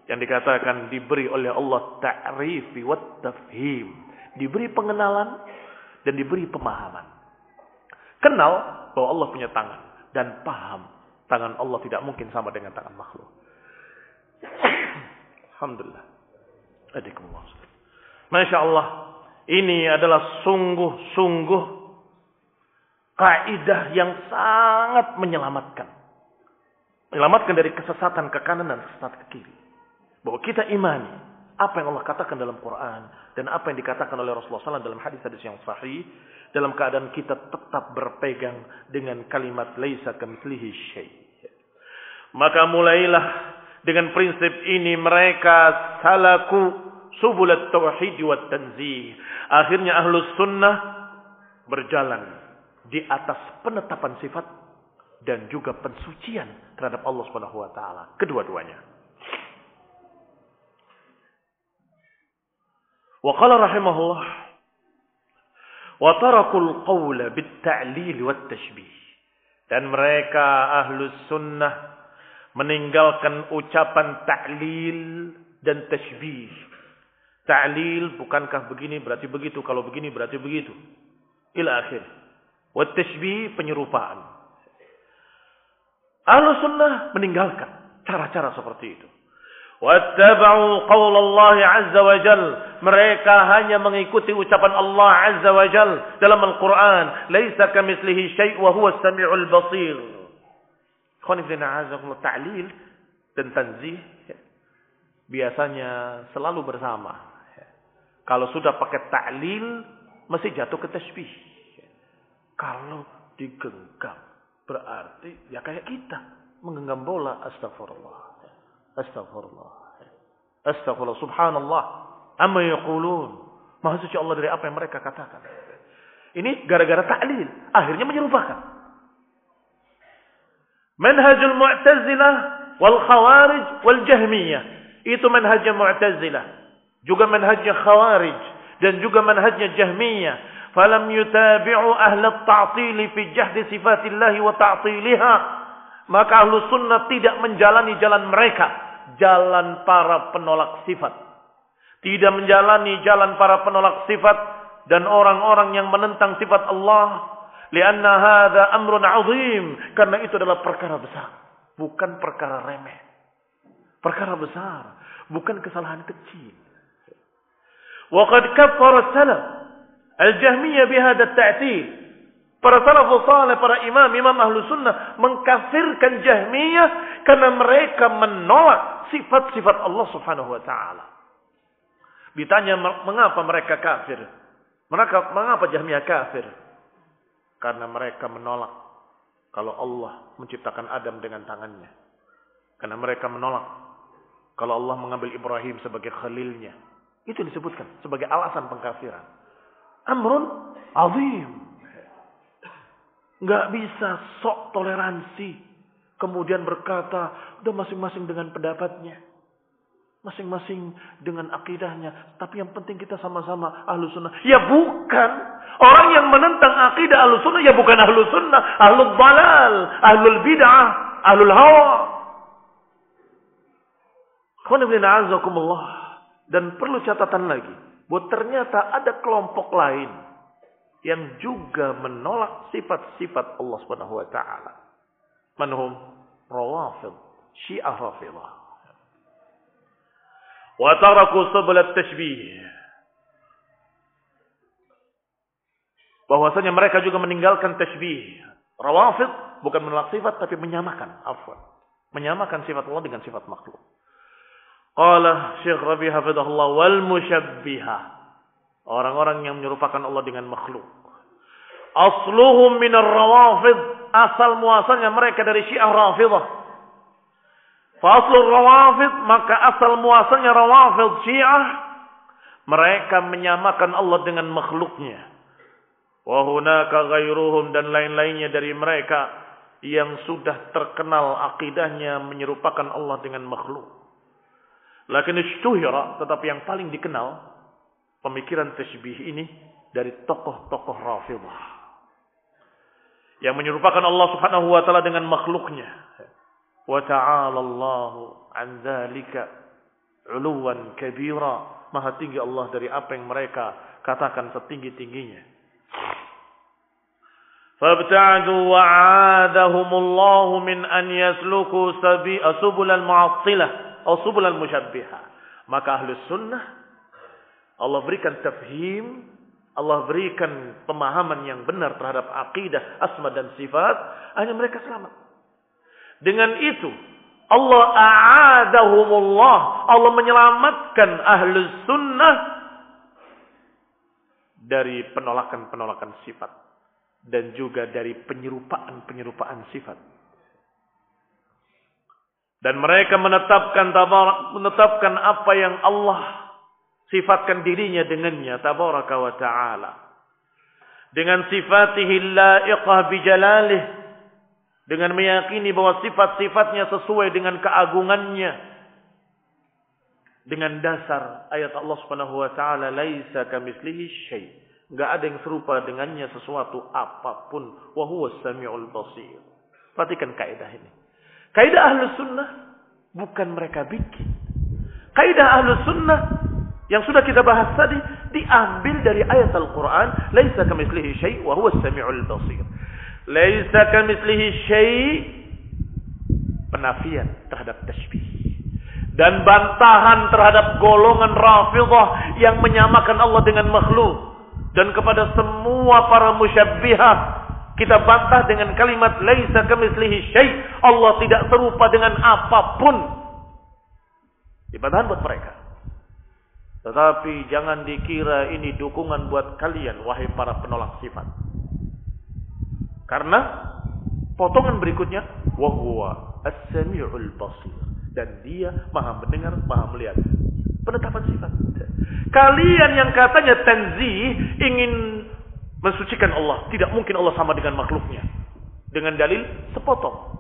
A: Yang dikatakan diberi oleh Allah ta'rifi wa tafhim. Diberi pengenalan dan diberi pemahaman. Kenal bahwa Allah punya tangan. Dan paham tangan Allah tidak mungkin sama dengan tangan makhluk. Alhamdulillah. Adikumullah. Masya Allah. Ini adalah sungguh-sungguh kaidah yang sangat menyelamatkan. Menyelamatkan dari kesesatan ke kanan dan kesesatan ke kiri. Bahwa kita imani apa yang Allah katakan dalam Quran dan apa yang dikatakan oleh Rasulullah SAW dalam hadis-hadis yang sahih dalam keadaan kita tetap berpegang dengan kalimat laisa kamitslihi syai. Maka mulailah dengan prinsip ini mereka salaku subulat tauhid wa tanzih. Akhirnya ahlus sunnah berjalan di atas penetapan sifat dan juga pensucian terhadap Allah Subhanahu wa taala, kedua-duanya. Wa qala rahimahullah wa tarakul qawla bit ta'lil wat tashbih. Dan mereka ahlus sunnah meninggalkan ucapan ta'lil dan tashbih. Ta'lil bukankah begini berarti begitu, kalau begini berarti begitu. Ila akhir. Wattashbih penyerupaan. Ahlu sunnah meninggalkan cara-cara seperti itu. Wattaba'u qaul Allah azza wa jal. Mereka hanya mengikuti ucapan Allah azza wa jal dalam Al-Quran. Laisa kamislihi syai' wa huwa sami'ul basir. Khonifdina azakullah ta'lil dan tanzih biasanya selalu bersama. Kalau sudah pakai ta'lil, mesti jatuh ke tasbih. Kalau digenggam berarti ya kayak kita menggenggam bola astagfirullah. Astagfirullah. Astagfirullah subhanallah amma yaqulun. Maha suci Allah dari apa yang mereka katakan. Ini gara-gara ta'lil, akhirnya menyerupakan. Manhajul Mu'tazilah wal Khawarij wal Jahmiyah. Itu manhajnya Mu'tazilah. Juga manhajnya Khawarij dan juga manhajnya Jahmiyah. Falam yutabi'u ahla ta'til fi jahdi sifatillahi wa ta'tiliha. Maka ahlu sunnah tidak menjalani jalan mereka. Jalan para penolak sifat. Tidak menjalani jalan para penolak sifat dan orang-orang yang menentang sifat Allah. Lianna hadza amrun azim. Karena itu adalah perkara besar. Bukan perkara remeh. Perkara besar. Bukan kesalahan kecil وقد كفر السلف الجهمية بهذا التعتيل. Para salafu salih, para imam, imam ahlu sunnah mengkafirkan jahmiyah karena mereka menolak sifat-sifat Allah subhanahu wa ta'ala. Ditanya mengapa mereka kafir. Mereka, mengapa jahmiyah kafir? Karena mereka menolak kalau Allah menciptakan Adam dengan tangannya. Karena mereka menolak kalau Allah mengambil Ibrahim sebagai khalilnya. Itu disebutkan sebagai alasan pengkafiran. Amrun azim. Nggak bisa sok toleransi. Kemudian berkata, udah masing-masing dengan pendapatnya. Masing-masing dengan akidahnya. Tapi yang penting kita sama-sama ahlu sunnah. Ya bukan. Orang yang menentang akidah ahlu sunnah, ya bukan ahlu sunnah. Ahlu balal, ahlu bid'ah, ahlu hawa. Dan perlu catatan lagi. Buat ternyata ada kelompok lain yang juga menolak sifat-sifat Allah Subhanahu wa taala. Manhum rawafid, Syiah Rafidah. Wa taraku sabl at-tashbih. Bahwasanya mereka juga meninggalkan tashbih. Rawafid bukan menolak sifat tapi menyamakan, afwan. Menyamakan sifat Allah dengan sifat makhluk. Qala Syekh Rabi hafizahullah wal musyabbihah Orang-orang yang menyerupakan Allah dengan makhluk. Asluhum minar rawafid. Asal muasalnya mereka dari syiah rafidah. Faslul rawafid. Maka asal muasalnya rawafid syiah. Mereka menyamakan Allah dengan makhluknya. Wahunaka gairuhum dan lain-lainnya dari mereka. Yang sudah terkenal akidahnya menyerupakan Allah dengan makhluk. Lakin istuhira. Tetapi yang paling dikenal pemikiran tasbih ini dari tokoh-tokoh Rafidah yang menyerupakan Allah Subhanahu wa taala dengan makhluknya. Wa ta'ala Allahu an dzalika 'uluwan kabira. Maha tinggi Allah dari apa yang mereka katakan setinggi-tingginya. 'adahum Allah min an yasluku sabi subul al-mu'attilah atau subul al-musyabbihah. Maka ahli sunnah Allah berikan tafhim, Allah berikan pemahaman yang benar terhadap akidah, asma dan sifat, hanya mereka selamat. Dengan itu, Allah a'adahumullah, Allah menyelamatkan ahlu sunnah dari penolakan-penolakan sifat dan juga dari penyerupaan-penyerupaan sifat. Dan mereka menetapkan menetapkan apa yang Allah sifatkan dirinya dengannya tabaraka wa taala. Dengan sifatihi laiqah bijalalih. Dengan meyakini bahwa sifat-sifatnya sesuai dengan keagungannya. Dengan dasar ayat Allah Subhanahu wa taala laisa kamitslihi syai. Enggak ada yang serupa dengannya sesuatu apa pun. Wa huwas samiul basir. Perhatikan kaidah ini kaidah ahlus sunnah bukan mereka bikin. Kaidah ahlus sunnah yang sudah kita bahas tadi diambil dari ayat Al-Qur'an, "Laisa kamitslihi syai' wa huwas samiul basir." Laisa kamitslihi syai' penafian terhadap tasbih dan bantahan terhadap golongan Rafidhah yang menyamakan Allah dengan makhluk. Dan kepada semua para musyabbihah kita bantah dengan kalimat laisa kamitslihi syai' Allah tidak serupa dengan apa pun. Di buat mereka. Tetapi jangan dikira ini dukungan buat kalian, wahai para penolak sifat. Karena potongan berikutnya, wahwa as-sami'ul basir. Dan dia maha mendengar, maha melihat. Penetapan sifat. Kalian yang katanya tanzih ingin mensucikan Allah. Tidak mungkin Allah sama dengan makhluknya. Dengan dalil sepotong.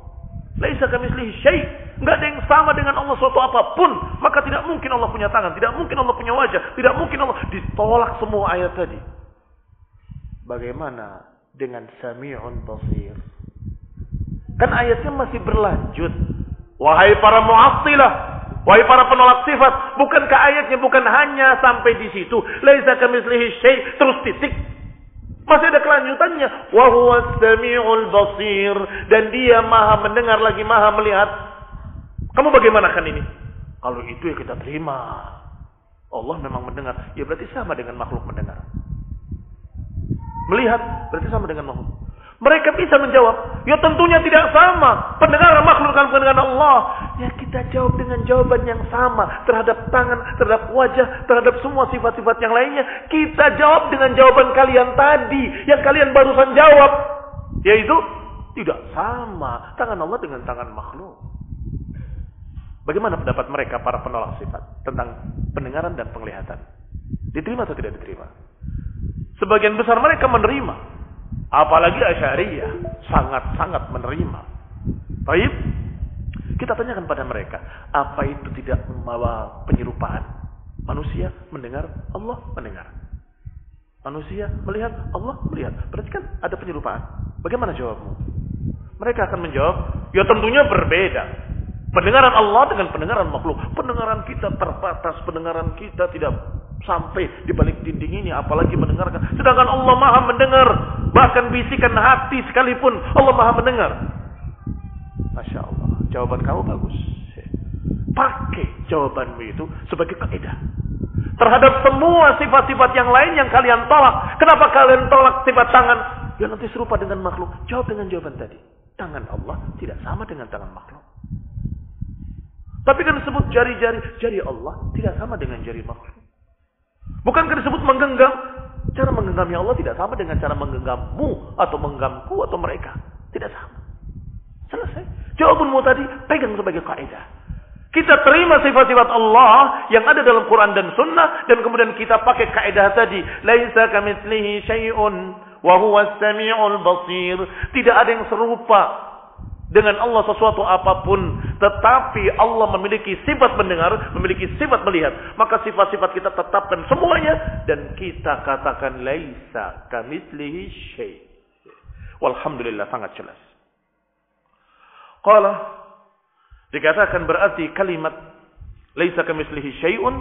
A: Laisa kamislihi syai. Enggak ada yang sama dengan Allah suatu apa pun. Maka tidak mungkin Allah punya tangan. Tidak mungkin Allah punya wajah. Tidak mungkin Allah. Ditolak semua ayat tadi. Bagaimana dengan sami'un basir? Kan ayatnya masih berlanjut. Wahai para mu'attilah. Wahai para penolak sifat. Bukankah ayatnya bukan hanya sampai di situ. Laisa kamislihi syai. Terus titik. Masih ada kelanjutannya. Sami'ul basir. Dan dia maha mendengar lagi maha melihat. Kamu bagaimana kan ini? Kalau itu ya kita terima. Allah memang mendengar. Ya berarti sama dengan makhluk mendengar. Melihat berarti sama dengan makhluk. Mereka bisa menjawab, ya tentunya tidak sama. Pendengaran makhluk dengan pendengaran Allah. Ya kita jawab dengan jawaban yang sama. Terhadap tangan, terhadap wajah, terhadap semua sifat-sifat yang lainnya. Kita jawab dengan jawaban kalian tadi. Yang kalian barusan jawab. Yaitu, tidak sama. Tangan Allah dengan tangan makhluk. Bagaimana pendapat mereka para penolak sifat tentang pendengaran dan penglihatan? Diterima atau tidak diterima? Sebagian besar mereka menerima. Apalagi Asy'ariyah sangat-sangat menerima. Baik, kita tanyakan pada mereka, apa itu tidak membawa penyerupaan? Manusia mendengar, Allah mendengar. Manusia melihat, Allah melihat. Berarti kan ada penyerupaan. Bagaimana jawabmu? Mereka akan menjawab, ya tentunya berbeda. Pendengaran Allah dengan pendengaran makhluk. Pendengaran kita terbatas, pendengaran kita tidak sampai di balik dinding ini apalagi mendengarkan. Sedangkan Allah Maha mendengar bahkan bisikan hati sekalipun Allah Maha mendengar. Masya Allah jawaban kamu bagus. Pakai jawabanmu itu sebagai kaidah terhadap semua sifat-sifat yang lain yang kalian tolak. Kenapa kalian tolak sifat tangan? Ya nanti serupa dengan makhluk. Jawab dengan jawaban tadi. Tangan Allah tidak sama dengan tangan makhluk. Tapi kan disebut jari-jari. Jari Allah tidak sama dengan jari makhluk Bukankah disebut menggenggam? Cara menggenggamnya Allah tidak sama dengan cara menggenggammu atau menggenggamku atau mereka. Tidak sama. Selesai. Jawabanmu tadi pegang sebagai kaidah. Kita terima sifat-sifat Allah yang ada dalam Quran dan Sunnah dan kemudian kita pakai kaidah tadi, laisa kamitslihi syai'un wa huwa samiul basir. Tidak ada yang serupa dengan Allah sesuatu apa pun, tetapi Allah memiliki sifat mendengar, memiliki sifat melihat, maka sifat-sifat kita tetapkan semuanya dan kita katakan laisa kamitslihi syai. Walhamdulillah sangat jelas. Qala dikatakan berarti kalimat laisa kamitslihi syai'un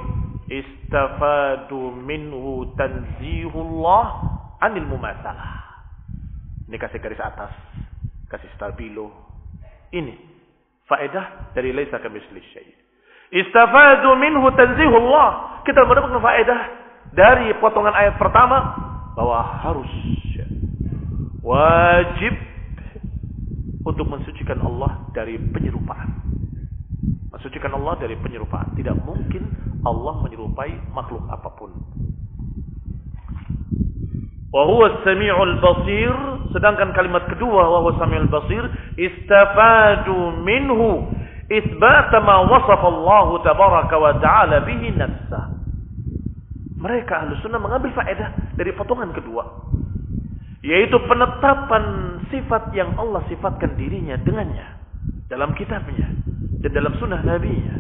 A: istafadu minhu tanzihullah anil mumatsalah. Ini kasih garis atas, kasih stabilo, ini faedah dari laisa kamisli syai. Istafadu minhu tanzihullah. Kita mendapatkan faedah dari potongan ayat pertama bahwa harus wajib untuk mensucikan Allah dari penyerupaan. Mensucikan Allah dari penyerupaan. Tidak mungkin Allah menyerupai makhluk apa pun. Wa samiul basir. Sedangkan kalimat kedua wa samiul basir istafadu minhu isbat ma wasafa Allah tabaraka wa ta'ala bihi nafsa. Mereka ahlu sunnah mengambil faedah dari potongan kedua. Yaitu penetapan sifat yang Allah sifatkan dirinya dengannya. Dalam kitabnya. Dan dalam sunnah nabinya.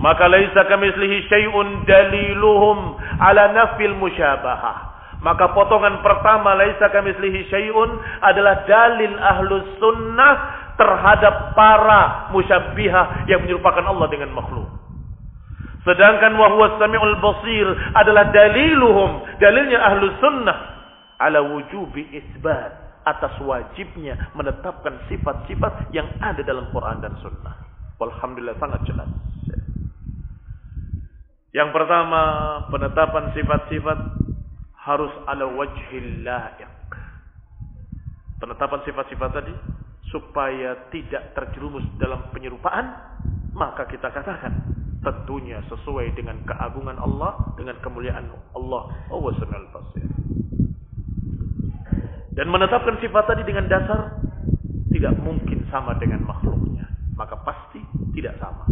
A: Maka laisa kamislihi syai'un daliluhum ala nafil musyabahah. Maka potongan pertama laisa kamislihi syai'un adalah dalil ahlus sunnah terhadap para musyabbihah yang menyerupakan Allah dengan makhluk. Sedangkan wahwa sami'ul basir adalah daliluhum, dalilnya ahlus sunnah ala wujubi isbat atas wajibnya menetapkan sifat-sifat yang ada dalam Quran dan sunnah. Walhamdulillah sangat jelas. Yang pertama, penetapan sifat-sifat harus ala wajhil la'iq. Penetapan sifat-sifat tadi supaya tidak terjerumus dalam penyerupaan, maka kita katakan tentunya sesuai dengan keagungan Allah, dengan kemuliaan Allah. Dan menetapkan sifat tadi dengan dasar tidak mungkin sama dengan makhluknya, maka pasti tidak sama.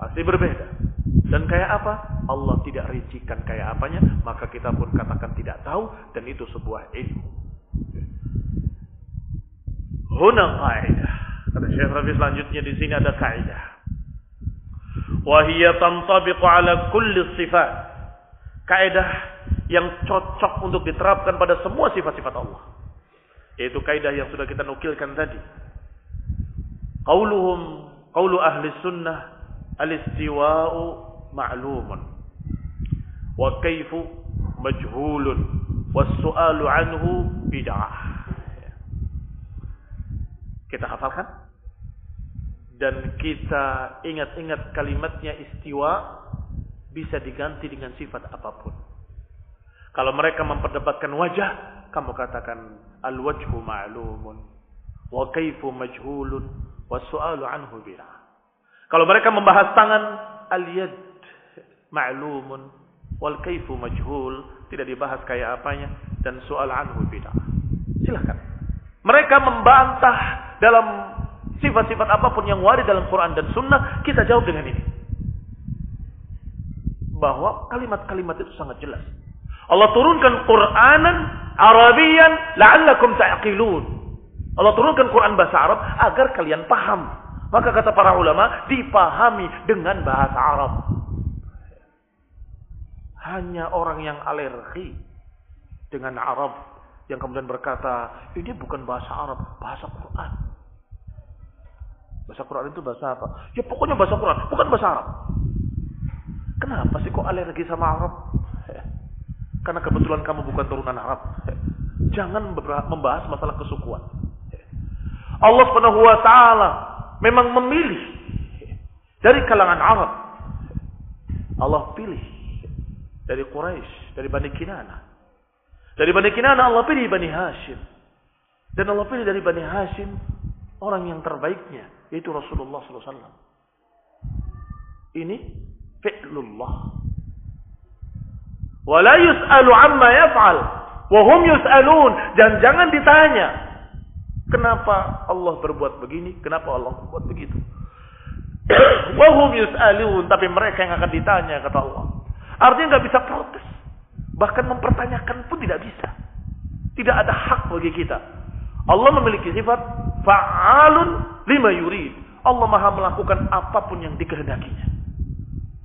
A: Pasti berbeda. Dan kayak apa? Allah tidak rincikan kayak apanya, maka kita pun katakan tidak tahu dan itu sebuah ilmu. Huna kaidah. Kata Syekh Rafi selanjutnya di sini ada kaidah. Wahia tantabiqu ala kulli sifat. Kaidah yang cocok untuk diterapkan pada semua sifat-sifat Allah. Yaitu kaidah yang sudah kita nukilkan tadi. Qauluhum, qaulu ahli sunnah, al-istiwa'u ma'lumun. Wa kaifu majhulun. Was-su'alu anhu bid'ah. Kita hafalkan. Dan kita ingat-ingat kalimatnya istiwa bisa diganti dengan sifat apa pun. Kalau mereka memperdebatkan wajah, kamu katakan al-wajhu ma'lumun. Wa kaifu majhulun. Wa su'alu anhu bid'ah. Kalau mereka membahas tangan, al-yad ma'lumun wal kaifu majhul, tidak dibahas kayak apanya dan soal anhu bid'ah. Silakan. Mereka membantah dalam sifat-sifat apa pun yang warid dalam Quran dan Sunnah, kita jawab dengan ini. Bahwa kalimat-kalimat itu sangat jelas. Allah turunkan Quranan Arabian la'allakum ta'qilun. Allah turunkan Quran bahasa Arab agar kalian paham. Maka kata para ulama, dipahami dengan bahasa Arab. Hanya orang yang alergi dengan Arab yang kemudian berkata, ini bukan bahasa Arab, bahasa Quran. Bahasa Quran itu bahasa apa? Ya pokoknya bahasa Quran, bukan bahasa Arab. Kenapa sih kok alergi sama Arab? Karena kebetulan kamu bukan turunan Arab. Jangan membahas masalah kesukuan. Allah Subhanahu wa taala memang memilih dari kalangan Arab. Allah pilih dari Quraisy, dari Bani Kinana. Dari Bani Kinana Allah pilih Bani Hashim. Dan Allah pilih dari Bani Hashim orang yang terbaiknya, yaitu Rasulullah SAW. Ini fi'lullah. Wala yus'alu amma yaf'al. Wahum yus'alun. Dan jangan ditanya. Kenapa Allah berbuat begini? Kenapa Allah berbuat begitu? Wahum yus'alun. Tapi mereka yang akan ditanya, kata Allah. Artinya nggak bisa protes. Bahkan mempertanyakan pun tidak bisa. Tidak ada hak bagi kita. Allah memiliki sifat fa'alun lima yurid. Allah maha melakukan apa pun yang dikehendakinya.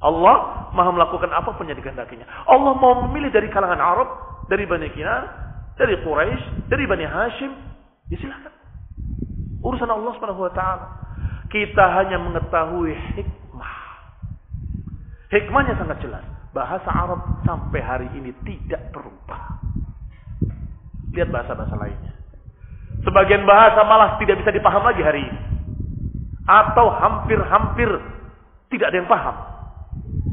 A: Allah maha melakukan apa pun yang dikehendakinya. Allah mau memilih dari kalangan Arab, dari Bani Kinar, dari Quraisy, dari Bani Hashim. Ya silakan. Urusan Allah Subhanahu wa taala. Kita hanya mengetahui hikmah. Hikmahnya sangat jelas bahasa Arab sampai hari ini tidak berubah. Lihat bahasa-bahasa lainnya. Sebagian bahasa malah tidak bisa dipaham lagi hari ini. Atau hampir-hampir tidak ada yang paham.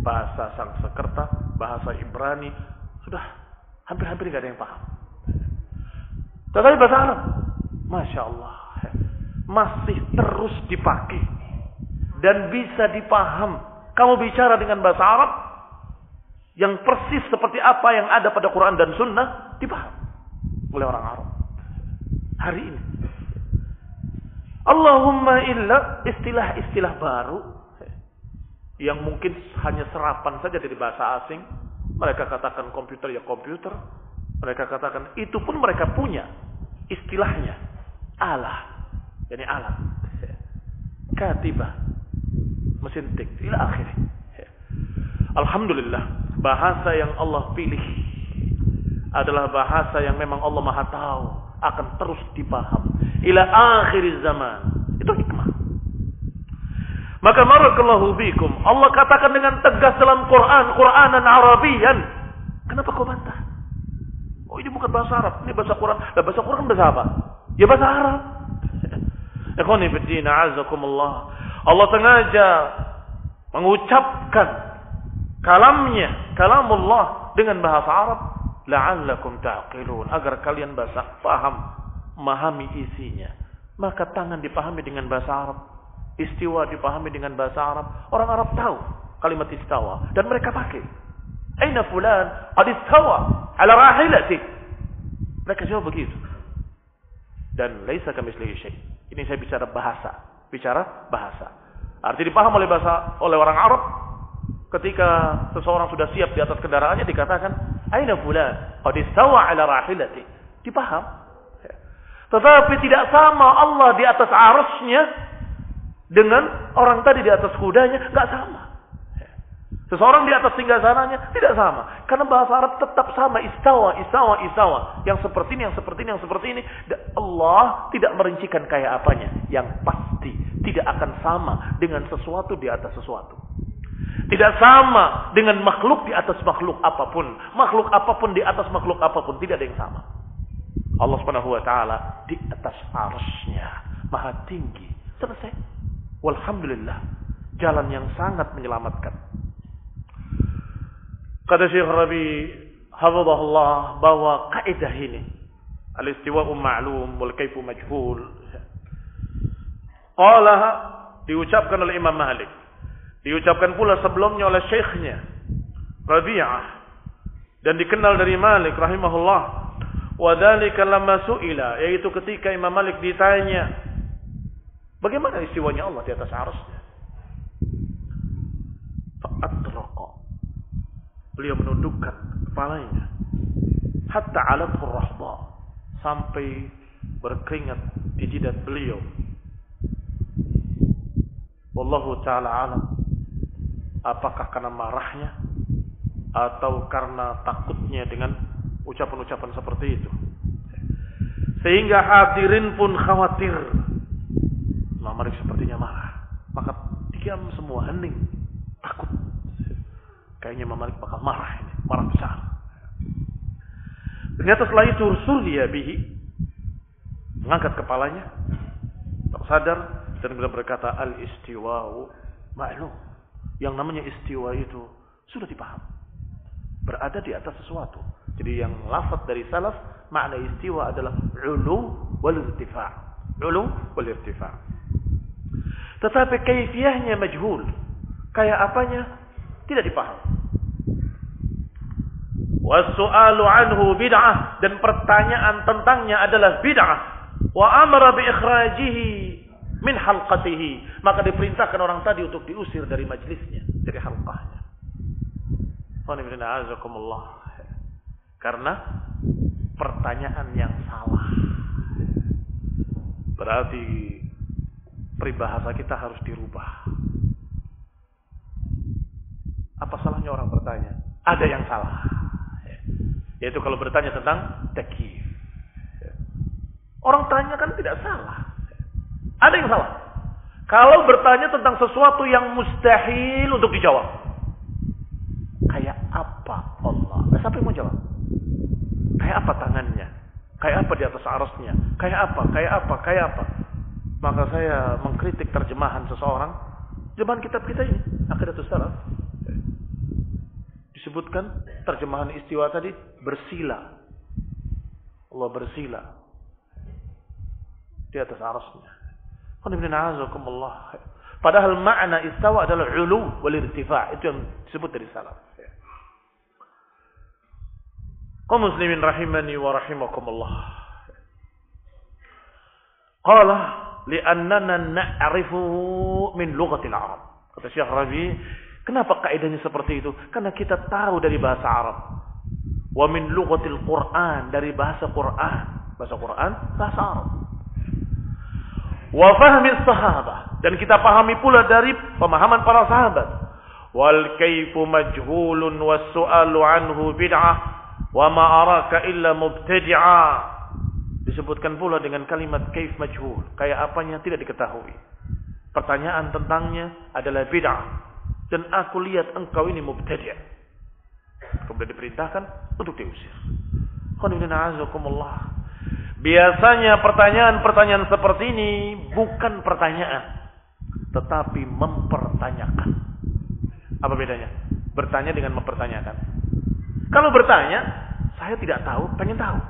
A: Bahasa Sanskerta, bahasa Ibrani, sudah hampir-hampir tidak ada yang paham. Tetapi bahasa Arab, Masya Allah, masih terus dipakai. Dan bisa dipaham. Kamu bicara dengan bahasa Arab, yang persis seperti apa yang ada pada Quran dan Sunnah dipaham oleh orang Arab hari ini. Allahumma illa istilah-istilah baru yang mungkin hanya serapan saja dari bahasa asing. Mereka katakan komputer ya komputer. Mereka katakan itu pun mereka punya istilahnya. Allah. Yani alat. Katibah. Mesin tik. Ila akhirnya. Alhamdulillah bahasa yang Allah pilih adalah bahasa yang memang Allah Maha tahu akan terus dipaham ila akhir zaman. Itu hikmah. Maka barakallahu bikum. Allah katakan dengan tegas dalam Quran, Quranan Arabian. Kenapa kau bantah? Oh ini bukan bahasa Arab, ini bahasa Quran. Nah, bahasa Quran bahasa apa? Ya bahasa Arab. Ikhwani fiddin, azakumullah. Allah sengaja mengucapkan kalamnya, kalamullah dengan bahasa Arab, la'allakum ta'qilun, agar kalian bahasa paham, memahami isinya. Maka tangan dipahami dengan bahasa Arab, istiwa dipahami dengan bahasa Arab. Orang Arab tahu kalimat istawa dan mereka pakai. Aina fulan? Qad istawa ala rahilati. Mereka jawab begitu. Dan laisa kamislihi syai. Ini saya bicara bahasa, bicara bahasa. Arti dipaham oleh bahasa oleh orang Arab ketika seseorang sudah siap di atas kendaraannya dikatakan aina fulan? Qad istawa ala rahilati. Dipaham? Tetapi tidak sama Allah di atas arusnya dengan orang tadi di atas kudanya. Nggak sama. Seseorang di atas singgasananya tidak sama. Karena bahasa Arab tetap sama. Istawa istawa istawa. Yang seperti ini yang seperti ini yang seperti ini. Allah tidak merincikan kayak apanya. Yang pasti tidak akan sama dengan sesuatu di atas sesuatu tidak sama dengan makhluk di atas makhluk apa pun. Makhluk apa pun di atas makhluk apa pun. Tidak ada yang sama. Allah subhanahu wa ta'ala di atas arusnya. Maha tinggi. Selesai. Walhamdulillah. Jalan yang sangat menyelamatkan. Kata Syekh Rabi hafizahullah bahwa kaidah ini al-istiwa'u ma'lum wal kaifu majhul. Qala diucapkan oleh Imam Malik. Diucapkan pula sebelumnya oleh syekhnya Rabi'ah dan dikenal dari Malik rahimahullah. Wa dzalika lamma su'ila yaitu ketika Imam Malik ditanya bagaimana istiwanya Allah di atas arasnya. Fa'atraqa. Beliau menundukkan kepalanya hatta alat rahba sampai berkeringat di jidat beliau. Wallahu taala alam. Apakah karena marahnya atau karena takutnya dengan ucapan-ucapan seperti itu. Sehingga hadirin pun khawatir. Imam sepertinya marah. Maka diam semua hening. Takut. Kayaknya Imam bakal marah ini. Marah besar. Ternyata setelah itu dia bihi. Mengangkat kepalanya. sadar Dan berkata. Al-istiwa'u ma'lum. Yang namanya istiwa itu sudah dipaham berada di atas sesuatu. Jadi yang lafaz dari salaf makna istiwa adalah ulu wal irtifa. Ulu wal irtifa. Tetapi kaifiahnya majhul. Kayak apanya? Tidak dipaham. Wasu'alu anhu bid'ah dan pertanyaan tentangnya adalah bid'ah. Wa amara bi ikhrajihi min halqatihi. Maka diperintahkan orang tadi untuk diusir dari majlisnya, dari halqahnya. Karena pertanyaan yang salah. Berarti peribahasa kita harus dirubah. Apa salahnya orang bertanya? Ada yang salah. Yaitu kalau bertanya tentang takif. Orang tanya kan tidak salah. Ada yang salah. Kalau bertanya tentang sesuatu yang mustahil untuk dijawab. Kayak apa Allah? Eh, siapa yang mau jawab? Kayak apa tangannya? Kayak apa di atas arasnya? Kayak apa? Kayak apa? Kayak apa? Maka saya mengkritik terjemahan seseorang. Terjemahan kitab kita ini. Akidatul Salaf. Disebutkan terjemahan istiwa tadi bersila. Allah bersila. Di atas arasnya. Padahal makna istawa adalah ulu wal irtifa. Itu yang disebut dari salaf. Kau muslimin rahimani wa rahimakumullah. Qala li'annana na'rifu min lughatil Arab. Kata Syekh Rabi, kenapa kaidahnya seperti itu? Karena kita tahu dari bahasa Arab. Wa min lughatil Quran, dari bahasa Quran. Bahasa Quran, bahasa Arab. Wa fahmi sahabat. Dan kita pahami pula dari pemahaman para sahabat. Wal kaifu majhulun was su'alu anhu bid'ah Wa ma araka illa mubtadi'a. Disebutkan pula dengan kalimat kaif majhul. Kayak apanya tidak diketahui. Pertanyaan tentangnya adalah bid'ah. Dan aku lihat engkau ini mubtadi'. Kemudian diperintahkan untuk diusir. Biasanya pertanyaan-pertanyaan seperti ini bukan pertanyaan. Tetapi mempertanyakan. Apa bedanya? Bertanya dengan mempertanyakan. Kalau bertanya, saya tidak tahu, pengen tahu.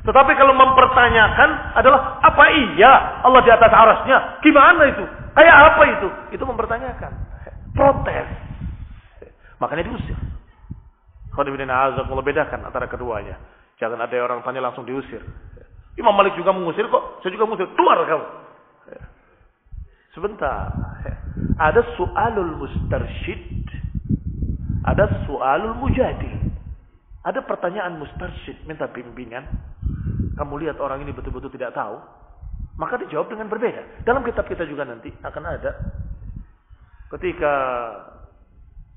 A: Tetapi kalau mempertanyakan adalah apa iya Allah di atas arasnya? Gimana itu? Kayak apa itu? Itu mempertanyakan. Protes. Makanya diusir. Kalau bedakan antara keduanya. Jangan ada orang tanya langsung diusir. Imam Malik juga mengusir kok. Saya juga mengusir. Keluar kamu. Sebentar. Ada soalul mustarsyid. Ada soalul mujadil. Ada pertanyaan mustarsyid, minta bimbingan. Kamu lihat orang ini betul-betul tidak tahu. Maka dijawab dengan berbeda. Dalam kitab kita juga nanti akan ada. Ketika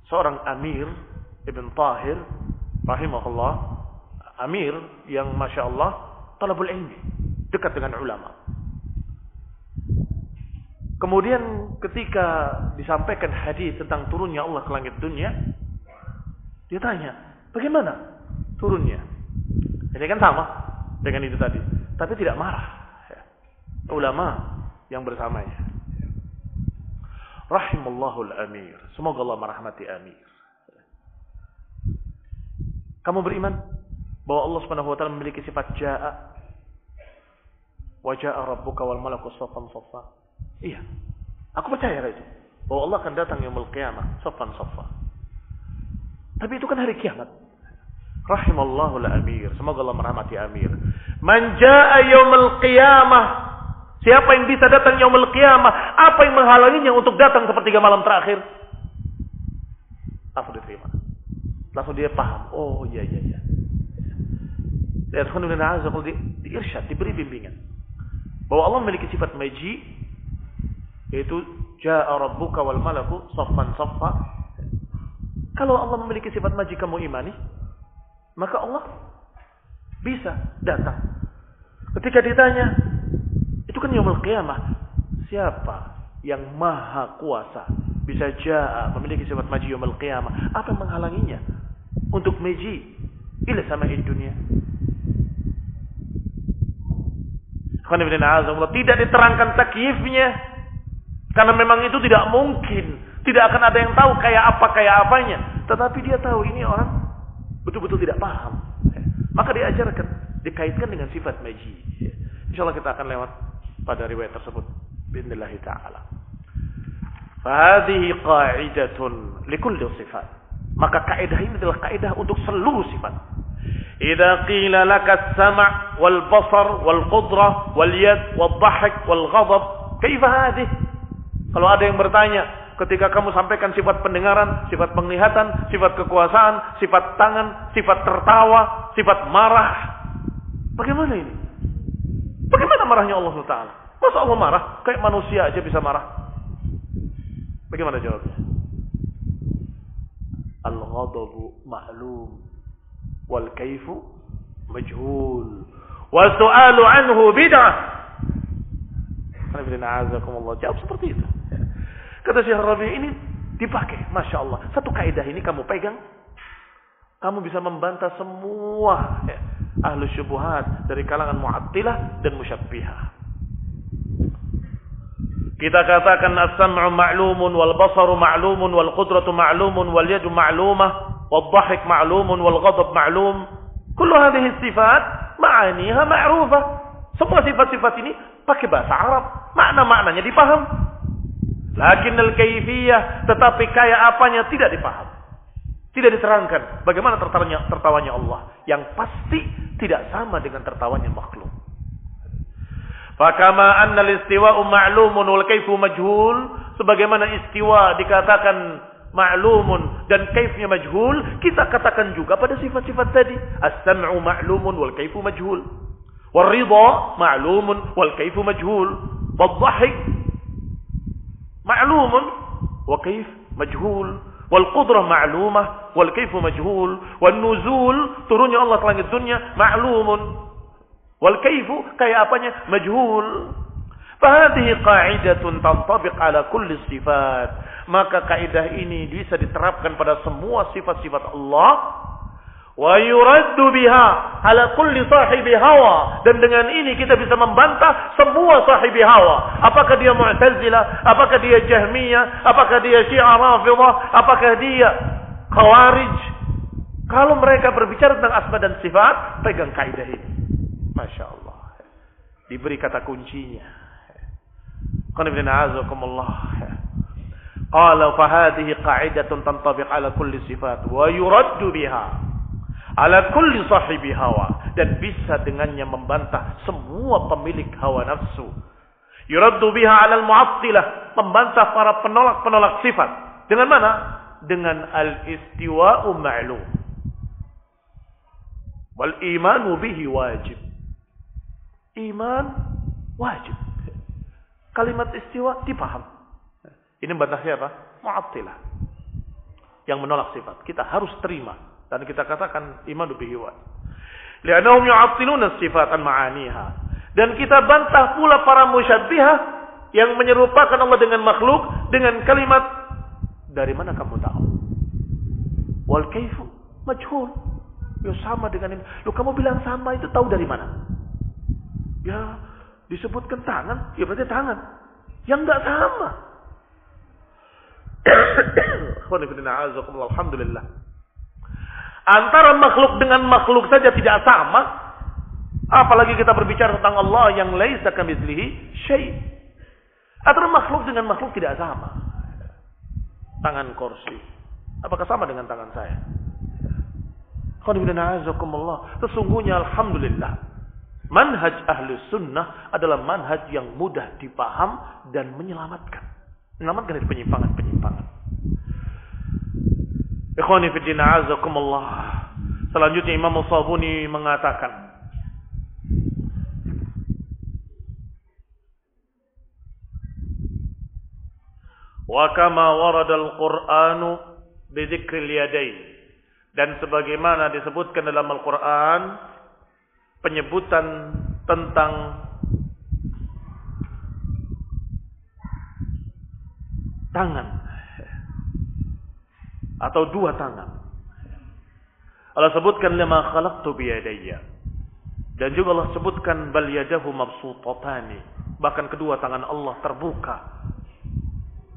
A: seorang Amir Ibn Tahir rahimahullah. Amir yang Masya Allah talabul ilmi. Dekat dengan ulama. Kemudian ketika disampaikan hadis tentang turunnya Allah ke langit dunia. Dia tanya, bagaimana turunnya. Ini kan sama dengan itu tadi. Tapi tidak marah. Ulama yang bersamanya. Rahimallahul amir. Semoga Allah merahmati amir. Kamu beriman bahwa Allah Subhanahu wa taala memiliki sifat jaa wa jaa rabbuka wal malaku saffan saffa. Iya. Aku percaya itu. Bahwa Allah akan datang yaumul qiyamah saffan saffa. Tapi itu kan hari kiamat. Rahimallahu al-amir. Semoga Allah merahmati amir. Man jaa yaumul qiyamah. Siapa yang bisa datang yaumul qiyamah? Apa yang menghalanginya untuk datang sepertiga malam terakhir? Langsung diterima. Langsung dia paham. Oh iya iya iya. Ya, kalau di, di irsyad, diberi bimbingan. Bahwa Allah memiliki sifat maji, yaitu Ja'a rabbuka wal malaku saffan saffa. Kalau Allah memiliki sifat maji kamu imani, maka Allah bisa datang. Ketika ditanya, itu kan yaumul qiyamah. Siapa yang maha kuasa bisa ja'a memiliki sifat maji yaumul qiyamah? Apa menghalanginya untuk maji ila sama dunia? Tidak diterangkan takyifnya. Karena memang itu tidak mungkin. Tidak akan ada yang tahu kayak apa kayak apanya. Tetapi dia tahu ini orang betul-betul tidak paham. Maka diajarkan, dikaitkan dengan sifat maji. Insya Allah kita akan lewat pada riwayat tersebut. Bismillah ta'ala. Fahadihi qa'idatun sifat. Maka kaidah ini adalah kaidah untuk seluruh sifat. Idza qila laka as-sam' wal basar wal qudrah wal yad wal dhahk wal ghadab, kaifa hadhihi? Kalau ada yang bertanya, ketika kamu sampaikan sifat pendengaran, sifat penglihatan, sifat kekuasaan, sifat tangan, sifat tertawa, sifat marah, bagaimana ini? Bagaimana marahnya Allah SWT? Masa Allah marah? Kayak manusia aja bisa marah. Bagaimana jawabnya? Al-ghadabu ma'lum wal kaifu majhul. Wa su'alu anhu bid'ah. Jawab seperti itu. Kata Syekh Rabi ini dipakai. Masya Allah. Satu kaidah ini kamu pegang. Kamu bisa membantah semua ya, ahlu syubuhat dari kalangan mu'attilah dan musyabbihah. Kita katakan as-sam'u ma'lumun wal basaru ma'lumun wal qudratu ma'lumun wal yadu ma'lumah والضحك معلوم والغضب معلوم كل هذه الصفات معانيها معروفة semua sifat-sifat ini pakai bahasa Arab makna-maknanya dipaham lakin al-kaifiyah tetapi kayak apanya tidak dipaham tidak diterangkan bagaimana tertawanya, tertawanya Allah yang pasti tidak sama dengan tertawanya makhluk Fakama anna al-istiwa'u ma'lumun wal kaifu majhul sebagaimana istiwa dikatakan ma'lumun dan kaifnya majhul, kita katakan juga pada sifat-sifat tadi. As-sam'u ma'lumun wal kaifu majhul. Wal ridha ma'lumun wal kaifu majhul. Wal dhahik ma'lumun wa kaif majhul. Wal wal kaifu majhul. Wal nuzul turunnya Allah ke langit dunia ma'lumun. Wal kaifu kayak apanya majhul. Fahadihi qa'idatun tantabiq ala kulli sifat maka kaidah ini bisa diterapkan pada semua sifat-sifat Allah. Wa yuraddu biha ala kulli sahibi hawa. Dan dengan ini kita bisa membantah semua sahibi hawa. Apakah dia mu'tazilah apakah dia jahmiyah? Apakah dia syiah rafidhah? Apakah dia khawarij? Kalau mereka berbicara tentang asma dan sifat pegang kaidah ini. Masya Allah. Diberi kata kuncinya. Qul Qala fahadihi qa'idatun tantabiq ala kulli sifat wa yuraddu biha ala kulli sahibi hawa dan bisa dengannya membantah semua pemilik hawa nafsu. Yuraddu biha ala al-mu'attilah, membantah para penolak-penolak sifat. Dengan mana? Dengan al-istiwa'u ma'lum. Wal imanu bihi wajib. Iman wajib. Kalimat istiwa dipaham. Ini membantah siapa? Mu'attilah. Yang menolak sifat. Kita harus terima. Dan kita katakan iman bihi wa. Lianahum yu'attiluna sifat ma'aniha. Dan kita bantah pula para musyabbihah yang menyerupakan Allah dengan makhluk dengan kalimat dari mana kamu tahu? Wal kaifu majhul. Ya sama dengan ini. Lu kamu bilang sama itu tahu dari mana? Ya disebutkan tangan, ya berarti tangan. Yang enggak sama. Alhamdulillah. Antara makhluk dengan makhluk saja tidak sama. Apalagi kita berbicara tentang Allah yang laisa kamitslihi syai. Antara makhluk dengan makhluk tidak sama. Tangan kursi. Apakah sama dengan tangan saya? Sesungguhnya Alhamdulillah. Manhaj ahli sunnah adalah manhaj yang mudah dipaham dan menyelamatkan. Menyelamatkan dari penyimpangan-penyimpangan. Ikhwani fiddin azakumullah. Selanjutnya Imam Sabuni mengatakan. Wa kama warada al-Qur'anu bi dzikril yadain. Dan sebagaimana disebutkan dalam Al-Qur'an penyebutan tentang tangan atau dua tangan. Allah sebutkan lima khalaqtu biyadayya. Dan juga Allah sebutkan bal yadahu mabsutatani. Bahkan kedua tangan Allah terbuka.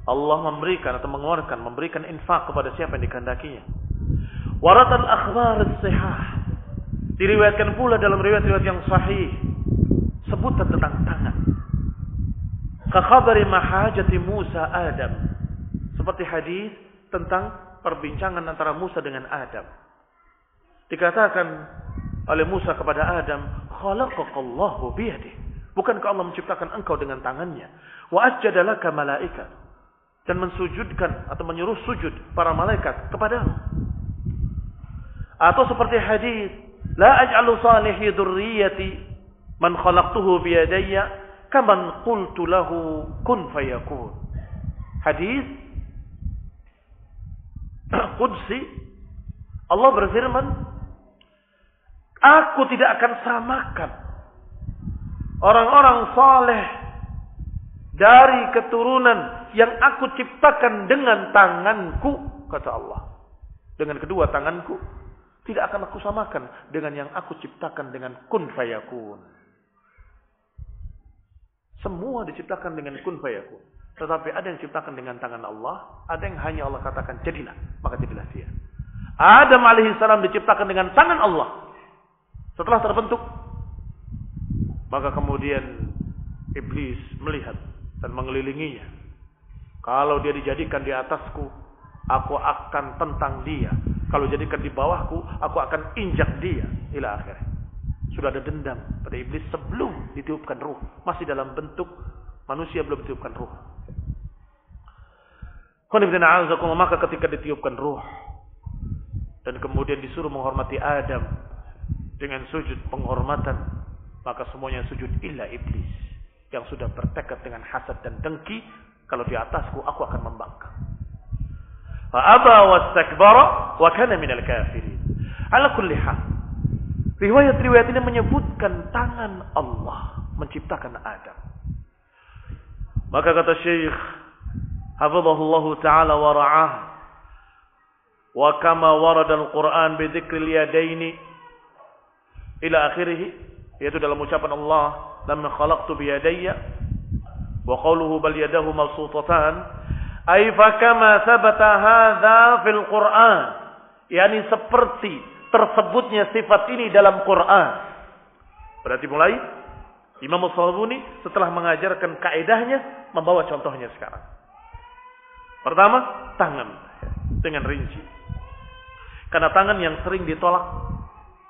A: Allah memberikan atau mengeluarkan, memberikan infak kepada siapa yang dikehendakinya. Waratan akhbar sihah. Diriwayatkan pula dalam riwayat-riwayat yang sahih. Sebutan tentang tangan. Kekhabari mahajati Musa Adam. Seperti hadis tentang perbincangan antara Musa dengan Adam. Dikatakan oleh Musa kepada Adam, "Khalaqakallahu biyadih." Bukankah Allah menciptakan engkau dengan tangannya? Wa asjadalaka malaikat. Dan mensujudkan atau menyuruh sujud para malaikat kepadamu. Atau seperti hadis, "La aj'alu salihi dzurriyyati man khalaqtuhu biyadayya kaman qultu lahu kun fayakun." Hadis Qudsi. Allah berfirman Aku tidak akan samakan orang-orang saleh dari keturunan yang aku ciptakan dengan tanganku kata Allah. Dengan kedua tanganku tidak akan aku samakan dengan yang aku ciptakan dengan kun fayakun semua diciptakan dengan kun fayakun tetapi ada yang diciptakan dengan tangan Allah, ada yang hanya Allah katakan jadilah, maka jadilah dia. Adam alaihissalam diciptakan dengan tangan Allah. Setelah terbentuk, maka kemudian iblis melihat dan mengelilinginya. Kalau dia dijadikan di atasku, aku akan tentang dia. Kalau jadikan di bawahku, aku akan injak dia. Ila akhir. Sudah ada dendam pada iblis sebelum ditiupkan ruh. Masih dalam bentuk manusia belum ditiupkan ruh. Maka ketika ditiupkan ruh dan kemudian disuruh menghormati Adam dengan sujud penghormatan, maka semuanya sujud illa iblis yang sudah bertekad dengan hasad dan dengki, kalau di atasku aku akan membangkang. Fa'aba wastakbara wa kana minal kafirin. Ala kulli. Riwayat-riwayat ini menyebutkan tangan Allah menciptakan Adam. Maka kata Syekh hafizahullah taala wa ra'ah wa kama warada al-Qur'an bi dzikril yadaini ila akhirih yaitu dalam ucapan Allah lam khalaqtu bi yadayya wa qawluhu bal yadahu mabsutatan ay fa kama thabata hadza fil Qur'an yakni seperti tersebutnya sifat ini dalam Quran berarti mulai Imam Al-Sabuni setelah mengajarkan kaedahnya membawa contohnya sekarang Pertama, tangan dengan rinci. Karena tangan yang sering ditolak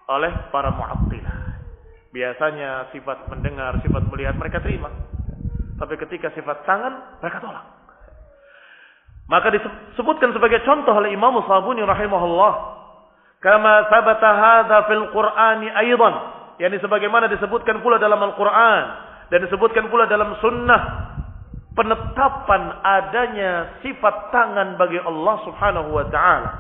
A: oleh para mu'attilah. Biasanya sifat mendengar, sifat melihat mereka terima. Tapi ketika sifat tangan, mereka tolak. Maka disebutkan sebagai contoh oleh Imam Sabuni rahimahullah. Kama sabata hadha fil Qur'ani aydan. Yani sebagaimana disebutkan pula dalam Al-Quran. Dan disebutkan pula dalam sunnah penetapan adanya sifat tangan bagi Allah Subhanahu wa taala.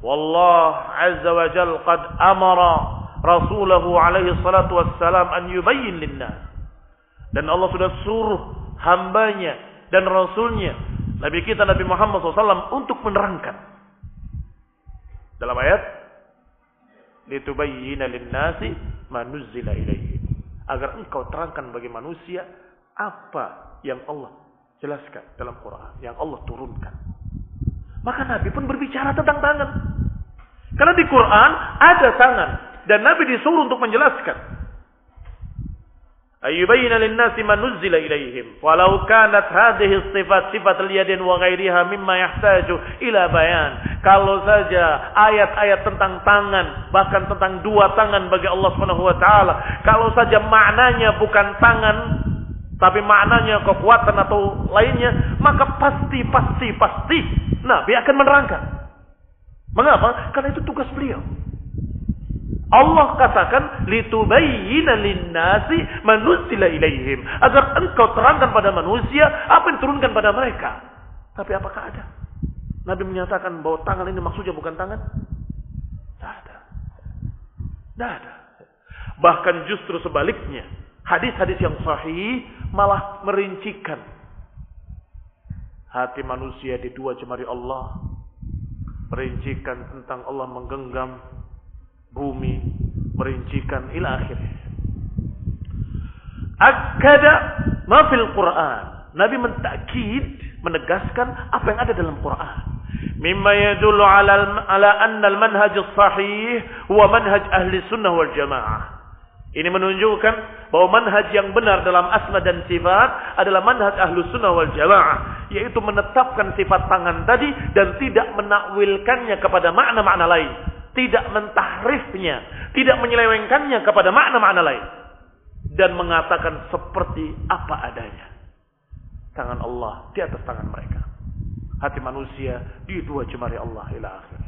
A: Wallah azza wa jal qad amara rasulahu alaihi salatu wassalam an yubayyin linnas. Dan Allah sudah suruh hambanya dan rasulnya Nabi kita Nabi Muhammad SAW untuk menerangkan. Dalam ayat litubayyina linnasi ma nuzzila. Agar engkau terangkan bagi manusia apa yang Allah jelaskan dalam Quran, yang Allah turunkan. Maka Nabi pun berbicara tentang tangan. Karena di Quran ada tangan dan Nabi disuruh untuk menjelaskan. Ayyubayna lin-nasi ma nuzzila ilaihim walau kanat hadhihi sifat sifat liyadin wa ghairiha mimma yahtaju ila bayan. Kalau saja ayat-ayat tentang tangan bahkan tentang dua tangan bagi Allah Subhanahu wa taala, kalau saja maknanya bukan tangan tapi maknanya kekuatan atau lainnya, maka pasti pasti pasti Nabi akan menerangkan. Mengapa? Karena itu tugas beliau. Allah katakan litubayyana linnasi manusila ilaihim agar engkau terangkan pada manusia apa yang diturunkan pada mereka. Tapi apakah ada? Nabi menyatakan bahwa tangan ini maksudnya bukan tangan? Tidak ada. Tidak ada. Bahkan justru sebaliknya. Hadis-hadis yang sahih malah merincikan hati manusia di dua jemari Allah. Merincikan tentang Allah menggenggam bumi merincikan ila akhir. Akada ma Quran. Nabi mentakid, menegaskan apa yang ada dalam Quran. Yadullu ala ala anna al-manhaj sahih huwa manhaj ahli sunnah wal jamaah. Ini menunjukkan bahwa manhaj yang benar dalam asma dan sifat adalah manhaj ahlu sunnah wal jamaah. Yaitu menetapkan sifat tangan tadi dan tidak menakwilkannya kepada makna-makna lain tidak mentahrifnya, tidak menyelewengkannya kepada makna-makna lain dan mengatakan seperti apa adanya. Tangan Allah di atas tangan mereka. Hati manusia di dua jemari Allah ila akhir.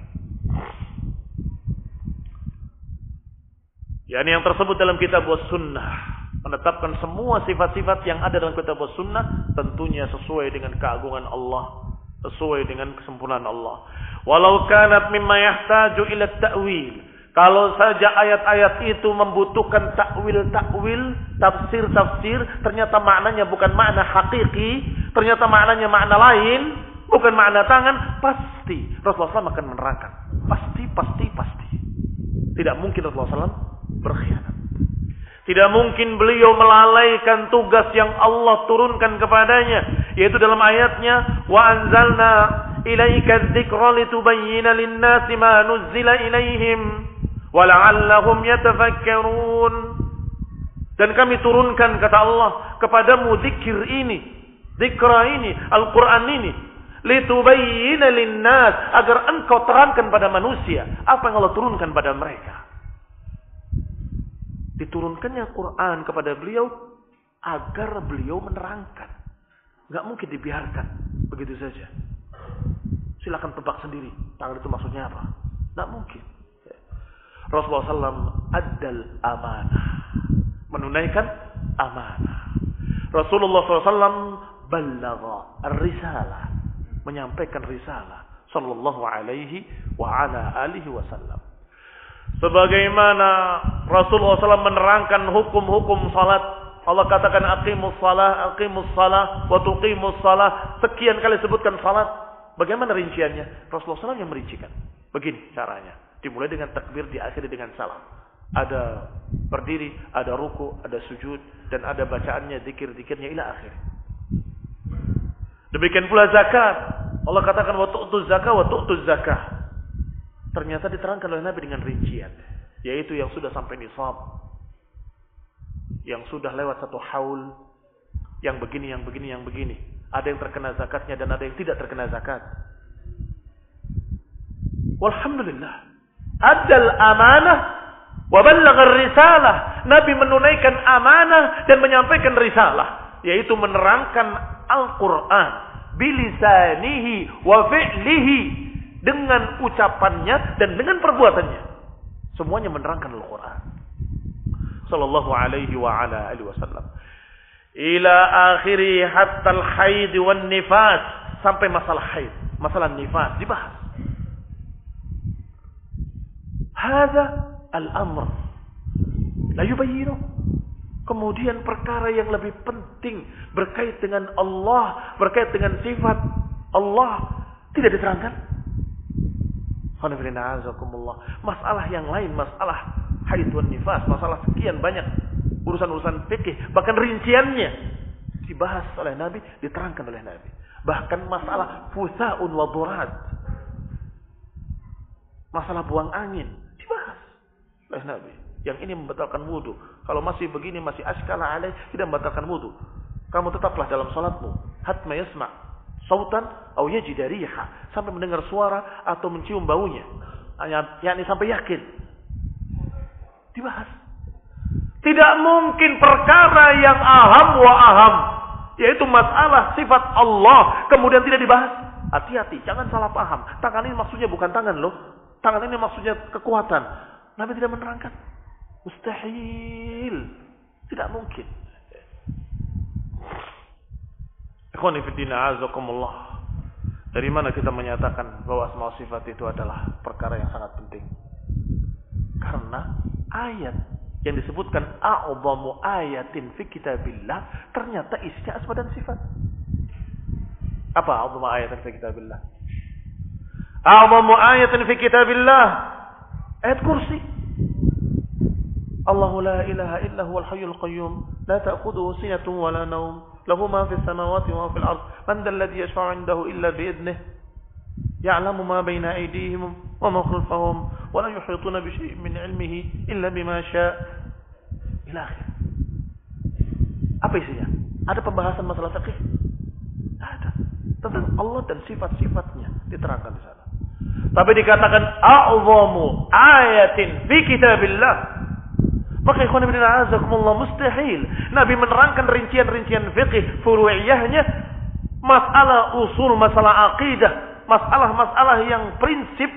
A: Yani yang tersebut dalam kitab was sunnah menetapkan semua sifat-sifat yang ada dalam kitab was sunnah tentunya sesuai dengan keagungan Allah, sesuai dengan kesempurnaan Allah. Walau kanat mimma yahtaju ila ta'wil. Kalau saja ayat-ayat itu membutuhkan takwil-takwil, tafsir-tafsir, ternyata maknanya bukan makna hakiki, ternyata maknanya makna lain, bukan makna tangan, pasti Rasulullah SAW akan menerangkan. Pasti, pasti, pasti. Tidak mungkin Rasulullah SAW berkhianat. Tidak mungkin beliau melalaikan tugas yang Allah turunkan kepadanya. Yaitu dalam ayatnya, Wa anzalna ilaika dzikra litubayyana lin-nasi ma nuzzila ilaihim wa la'allahum yatafakkarun dan kami turunkan kata Allah kepadamu zikir ini zikra ini Al-Qur'an ini litubayyana lin-nas agar engkau terangkan pada manusia apa yang Allah turunkan pada mereka diturunkannya Quran kepada beliau agar beliau menerangkan nggak mungkin dibiarkan begitu saja Silakan tebak sendiri. Tangan itu maksudnya apa? Tidak mungkin. Rasulullah SAW adal amanah. Menunaikan amanah. Rasulullah SAW balagha risalah. Menyampaikan risalah. Sallallahu alaihi wa ala alihi wasallam. Sebagaimana Rasulullah SAW menerangkan hukum-hukum salat. Allah katakan aqimus salah, aqimus salah, wa tuqimus salah. Sekian kali sebutkan salat. Bagaimana rinciannya? Rasulullah SAW yang merincikan. Begini caranya. Dimulai dengan takbir, diakhiri dengan salam. Ada berdiri, ada ruku, ada sujud, dan ada bacaannya, zikir-zikirnya ila akhir. Demikian pula zakat. Allah katakan wa tu'tu zakah wa tu'tu zakah. Ternyata diterangkan oleh Nabi dengan rincian. Yaitu yang sudah sampai nisab. Yang sudah lewat satu haul. Yang begini, yang begini, yang begini. Ada yang terkena zakatnya dan ada yang tidak terkena zakat. Walhamdulillah. Adal amanah wa risalah. Nabi menunaikan amanah dan menyampaikan risalah, yaitu menerangkan Al-Qur'an bilisanihi wa fi'lihi dengan ucapannya dan dengan perbuatannya. Semuanya menerangkan Al-Qur'an. Sallallahu alaihi wa ala alihi wasallam ila akhiri hatta al-haid wan nifas sampai masalah haid, masalah nifas dibahas. Hada al-amr. La yubayyinu. Kemudian perkara yang lebih penting berkait dengan Allah, berkait dengan sifat Allah tidak diterangkan. Masalah yang lain, masalah haid wan nifas, masalah sekian banyak urusan-urusan fikih, bahkan rinciannya dibahas oleh Nabi, diterangkan oleh Nabi. Bahkan masalah fusaun wa durat.
B: Masalah buang angin dibahas oleh Nabi. Yang ini membatalkan wudhu. Kalau masih begini masih askala alaih tidak membatalkan wudhu. Kamu tetaplah dalam salatmu. Hatma yasma' sautan atau yajida riha sampai mendengar suara atau mencium baunya. yakni sampai yakin. Dibahas. Tidak mungkin perkara yang aham wa aham. Yaitu masalah sifat Allah. Kemudian tidak dibahas. Hati-hati. Jangan salah paham. Tangan ini maksudnya bukan tangan loh. Tangan ini maksudnya kekuatan. Nabi tidak menerangkan. Mustahil. Tidak mungkin. Dari mana kita menyatakan bahwa asma sifat itu adalah perkara yang sangat penting? Karena ayat yang disebutkan a'zamu ayatin fi kitabillah ternyata isinya asma dan sifat. Apa a'zamu ayatin fi kitabillah? A'zamu ayatin fi kitabillah ayat kursi. Allahu la ilaha illa huwal hayyul qayyum la ta'khudhuhu sinatun wa la nawm fis samawati wa ma fil ard man dhal ladhi yashfa'u 'indahu illa bi idnihi يعلم ما بين أيديهم وما خلفهم ولا يحيطون بشيء من علمه إلا بما شاء إلى آخر apa isinya? Ada pembahasan masalah fikih? Ada. Tentang Allah dan sifat-sifatnya diterangkan di sana. Tapi dikatakan a'zamu ayatin fi kitabillah. Maka ikhwan ibn a'azakumullah mustahil. Nabi menerangkan rincian-rincian fikih furu'iyahnya masalah usul, masalah aqidah, masalah-masalah yang prinsip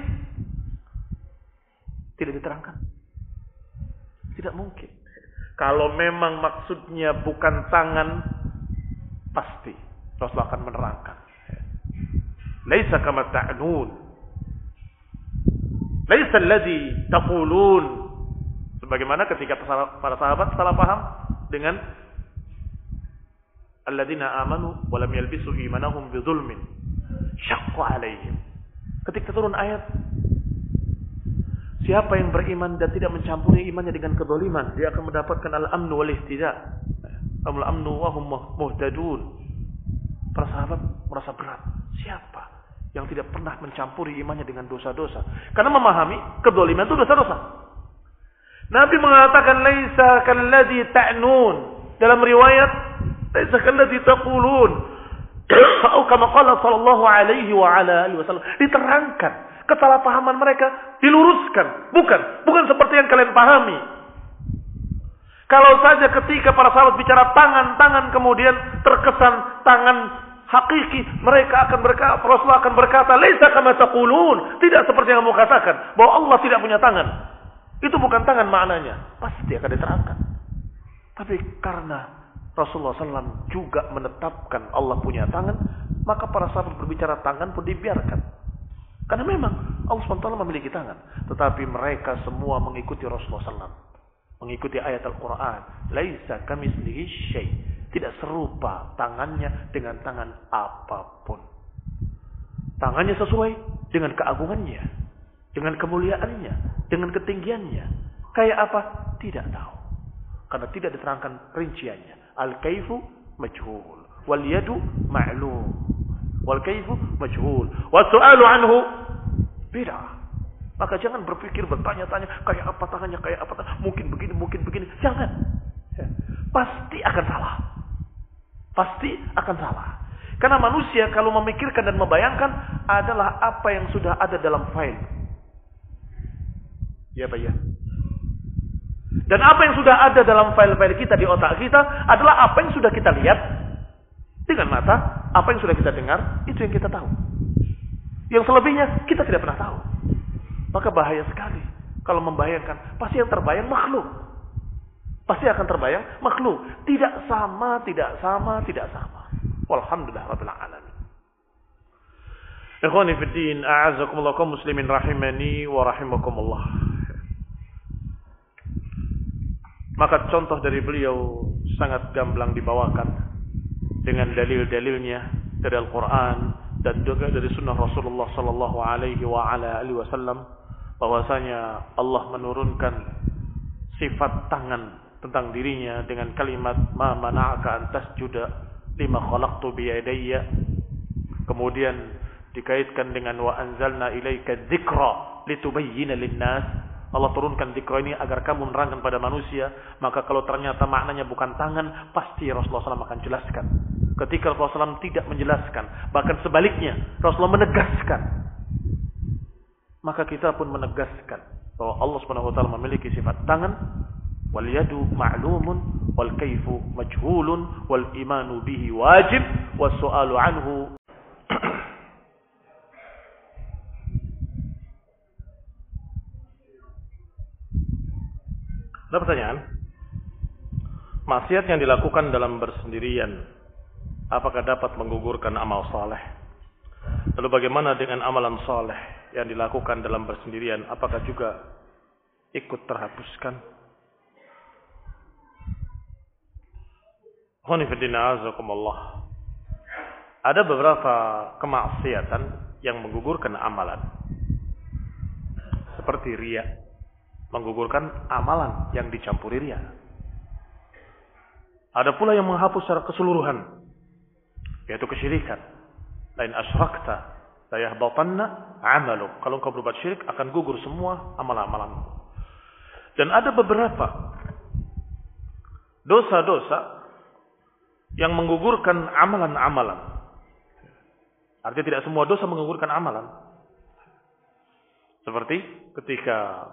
B: tidak diterangkan. Tidak mungkin. Kalau memang maksudnya bukan tangan, pasti Rasulullah akan menerangkan. Laisa kama ta'nun. Laisa alladhi taqulun. Sebagaimana ketika para sahabat salah paham dengan alladzina amanu wa lam yalbisu imanahum bidzulmin syaqqa alaihim. Ketika turun ayat Siapa yang beriman dan tidak mencampuri imannya dengan kedoliman, dia akan mendapatkan al-amnu wal ihtida. Al-amnu wa hum. Para sahabat merasa berat. Siapa yang tidak pernah mencampuri imannya dengan dosa-dosa? Karena memahami kedoliman itu dosa-dosa. Nabi mengatakan laisa kalladzi ta'nun. Dalam riwayat laisa kalladzi taqulun. Atau kama qala sallallahu alaihi wa ala alihi wasallam. Diterangkan kesalahpahaman mereka diluruskan. Bukan, bukan seperti yang kalian pahami. Kalau saja ketika para sahabat bicara tangan-tangan kemudian terkesan tangan hakiki, mereka akan berkata, Rasulullah akan berkata, "Laisa kama taqulun." Tidak seperti yang kamu katakan bahwa Allah tidak punya tangan. Itu bukan tangan maknanya. Pasti akan diterangkan. Tapi karena Rasulullah SAW juga menetapkan Allah punya tangan, maka para sahabat berbicara tangan pun dibiarkan. Karena memang Allah SWT memiliki tangan. Tetapi mereka semua mengikuti Rasulullah SAW. Mengikuti ayat Al-Quran. Laisa kami sendiri syai. Tidak serupa tangannya dengan tangan apa pun. Tangannya sesuai dengan keagungannya. Dengan kemuliaannya. Dengan ketinggiannya. Kayak apa? Tidak tahu. Karena tidak diterangkan rinciannya. Al-kaifu majhul. Wal yadu ma'lum. Wal kaifu majhul. Wa su'alu anhu bid'ah. Maka jangan berpikir bertanya-tanya kayak apa tangannya, kayak apa tangannya. Mungkin begini, mungkin begini. Jangan. Ya. Pasti akan salah. Pasti akan salah. Karena manusia kalau memikirkan dan membayangkan adalah apa yang sudah ada dalam file. Ya Pak ya. Dan apa yang sudah ada dalam file-file kita di otak kita adalah apa yang sudah kita lihat dengan mata, apa yang sudah kita dengar, itu yang kita tahu. Yang selebihnya kita tidak pernah tahu. Maka bahaya sekali kalau membayangkan. Pasti yang terbayang makhluk. Pasti akan terbayang makhluk. Tidak sama, tidak sama, tidak sama. Walhamdulillah rabbil alamin. Ikhwani fi din, a'azakumullah muslimin rahimani wa rahimakumullah. Maka contoh dari beliau sangat gamblang dibawakan dengan dalil-dalilnya dari Al-Quran dan juga dari Sunnah Rasulullah Sallallahu Alaihi Wasallam bahwasanya Allah menurunkan sifat tangan tentang dirinya dengan kalimat ma mana'aka an tasjuda lima khalaqtu biyadayya. Kemudian dikaitkan dengan wa anzalna ilaika dzikra litubayyina linnas Allah turunkan dikro ini agar kamu menerangkan pada manusia. Maka kalau ternyata maknanya bukan tangan, pasti Rasulullah SAW akan jelaskan. Ketika Rasulullah SAW tidak menjelaskan, bahkan sebaliknya, Rasulullah menegaskan. Maka kita pun menegaskan bahwa Allah Subhanahu wa taala memiliki sifat tangan wal yadu ma'lumun wal kaifu majhulun wal imanu bihi wajib was su'alu anhu
A: Ada pertanyaan? Maksiat yang dilakukan dalam bersendirian, apakah dapat menggugurkan amal saleh? Lalu bagaimana dengan amalan saleh yang dilakukan dalam bersendirian, apakah juga ikut terhapuskan? Ada beberapa kemaksiatan yang menggugurkan amalan. Seperti riak menggugurkan amalan yang dicampuri ria. Ada pula yang menghapus secara keseluruhan, yaitu kesyirikan. Lain asyrakta, la yahbatanna amaluk. Kalau engkau berbuat syirik akan gugur semua amalan-amalanmu. Dan ada beberapa dosa-dosa yang menggugurkan amalan-amalan. Artinya tidak semua dosa menggugurkan amalan. Seperti ketika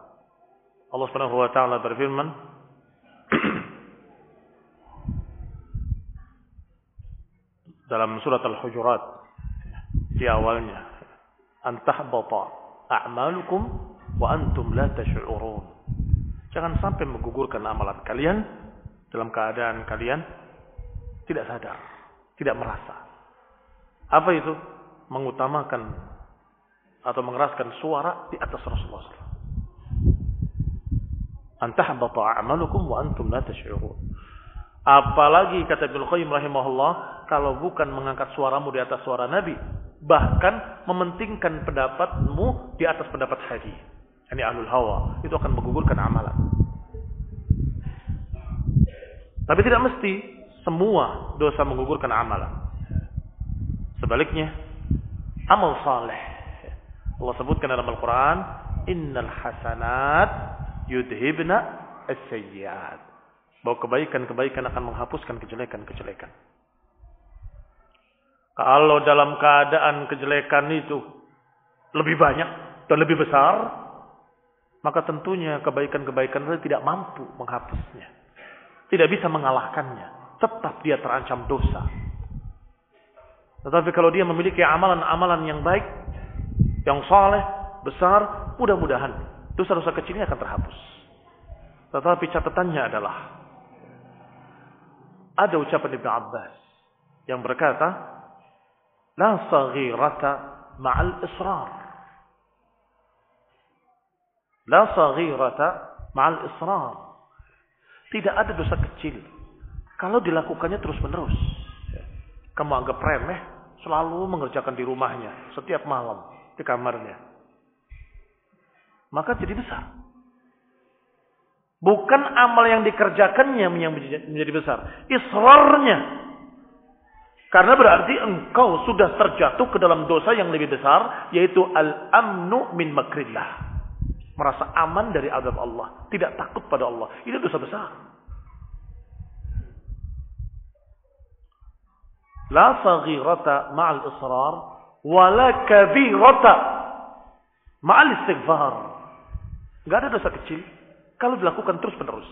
A: Allah Subhanahu wa taala berfirman dalam surat Al-Hujurat di awalnya antahbata a'malukum wa antum la tash'urun. Jangan sampai menggugurkan amalan kalian dalam keadaan kalian tidak sadar tidak merasa. Apa itu? Mengutamakan atau mengeraskan suara di atas Rasulullah antahbata a'malukum wa antum la tash'urun. Apalagi kata Ibnu Qayyim rahimahullah, kalau bukan mengangkat suaramu di atas suara Nabi, bahkan mementingkan pendapatmu di atas pendapat hadis. Ini ahlul hawa, itu akan menggugurkan amalan. Tapi tidak mesti semua dosa menggugurkan amalan. Sebaliknya, amal saleh. Allah sebutkan dalam Al-Quran, Innal hasanat yudhibna as-sayyiat. Bahwa kebaikan-kebaikan akan menghapuskan kejelekan-kejelekan. Kalau dalam keadaan kejelekan itu lebih banyak dan lebih besar, maka tentunya kebaikan-kebaikan itu tidak mampu menghapusnya. Tidak bisa mengalahkannya. Tetap dia terancam dosa. Tetapi kalau dia memiliki amalan-amalan yang baik, yang saleh, besar, mudah-mudahan dosa-dosa kecilnya akan terhapus. Tetapi catatannya adalah ada ucapan Ibn Abbas yang berkata, La saghirata ma'al israr. La saghirata ma'al israr. Tidak ada dosa kecil. Kalau dilakukannya terus-menerus. Kamu anggap remeh, selalu mengerjakan di rumahnya. Setiap malam, di kamarnya maka jadi besar. Bukan amal yang dikerjakannya yang menjadi besar. Israrnya. Karena berarti engkau sudah terjatuh ke dalam dosa yang lebih besar. Yaitu al-amnu min makrillah. Merasa aman dari azab Allah. Tidak takut pada Allah. Itu dosa besar. La saghirata ma'al israr. Wala kabirata ma'al istighfar. Gak ada dosa kecil kalau dilakukan terus menerus.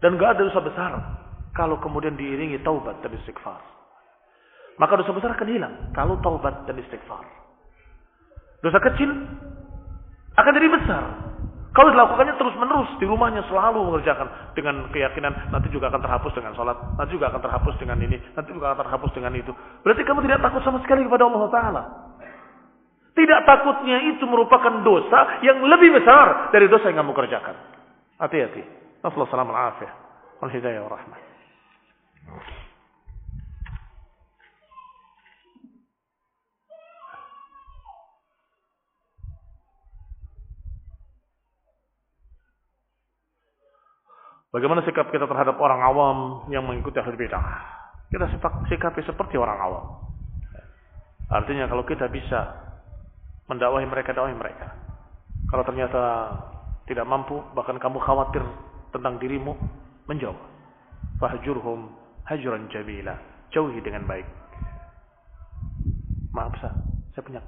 A: Dan gak ada dosa besar kalau kemudian diiringi taubat dan istighfar. Maka dosa besar akan hilang kalau taubat dan istighfar. Dosa kecil akan jadi besar. Kalau dilakukannya terus menerus di rumahnya selalu mengerjakan dengan keyakinan nanti juga akan terhapus dengan sholat, nanti juga akan terhapus dengan ini, nanti juga akan terhapus dengan itu. Berarti kamu tidak takut sama sekali kepada Allah Taala. Tidak takutnya itu merupakan dosa yang lebih besar dari dosa yang kamu kerjakan. Hati-hati. Assalamualaikum warahmatullahi wabarakatuh. hidayah. Bagaimana sikap kita terhadap orang awam yang mengikuti ahli bidah? Kita sikapi seperti orang awam. Artinya kalau kita bisa mendakwahi mereka, dakwahi mereka.
B: Kalau ternyata tidak mampu, bahkan kamu khawatir tentang dirimu, menjauh. Fahjurhum hajran jamila. Jauhi dengan baik. Maaf, Sa. Saya punya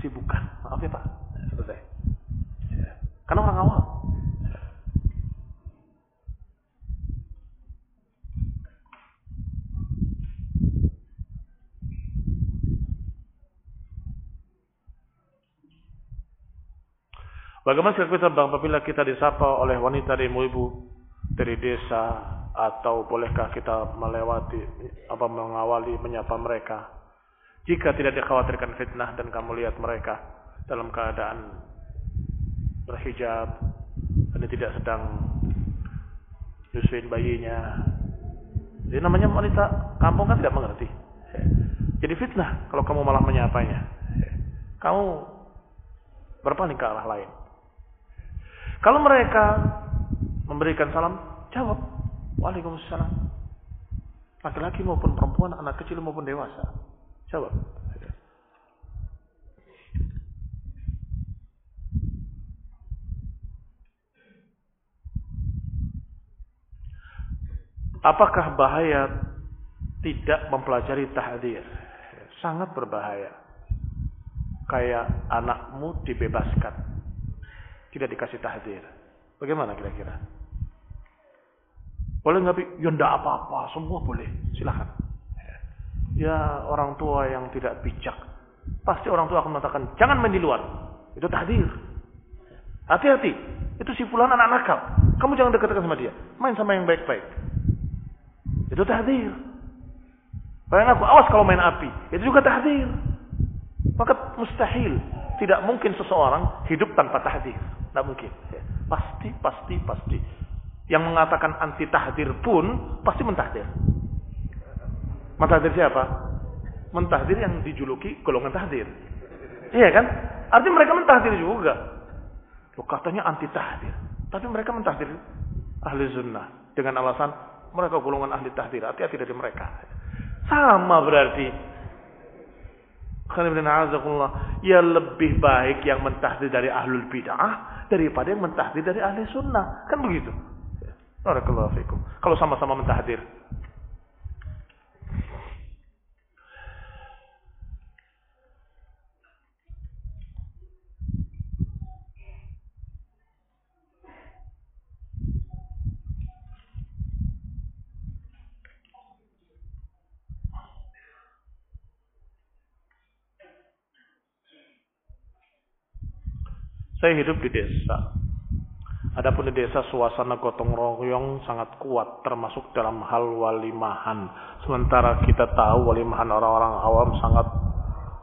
B: kesibukan. Maaf ya, Pak. Selesai. Karena orang awal. Bagaimana sikap kita bang apabila kita disapa oleh wanita dan ibu-ibu dari desa atau bolehkah kita melewati apa mengawali menyapa mereka? Jika tidak dikhawatirkan fitnah dan kamu lihat mereka dalam keadaan berhijab dan tidak sedang nyusuin bayinya. Jadi namanya wanita kampung kan tidak mengerti. Jadi fitnah kalau kamu malah menyapanya kamu berpaling ke arah lain kalau mereka memberikan salam, jawab. Waalaikumsalam. Laki-laki maupun perempuan, anak kecil maupun dewasa. Jawab. Apakah bahaya tidak mempelajari tahdir? Sangat berbahaya. Kayak anakmu dibebaskan tidak dikasih tahdir. Bagaimana kira-kira? Boleh nggak? Ya enggak apa-apa, semua boleh. Silahkan. Ya orang tua yang tidak bijak. Pasti orang tua akan mengatakan, jangan main di luar. Itu tahdir. Hati-hati. Itu si fulan anak nakal. Kamu jangan dekat-dekat sama dia. Main sama yang baik-baik. Itu tahdir. Bayang aku, awas kalau main api. Itu juga tahdir. Maka mustahil. Tidak mungkin seseorang hidup tanpa tahdir. Tidak mungkin. Pasti, pasti, pasti. Yang mengatakan anti tahdir pun pasti mentahdir. Mentahdir siapa? Mentahdir yang dijuluki golongan tahdir. Iya kan? Artinya mereka mentahdir juga. Loh, katanya anti tahdir. Tapi mereka mentahdir ahli sunnah. Dengan alasan mereka golongan ahli tahdir. Hati-hati dari mereka. Sama berarti Ya lebih baik yang mentahdir dari ahlul bid'ah daripada yang mentahdir dari ahli sunnah. Kan begitu. Kalau sama-sama mentahdir. Saya hidup di desa. Adapun di desa suasana gotong royong sangat kuat termasuk dalam hal walimahan. Sementara kita tahu walimahan orang-orang awam sangat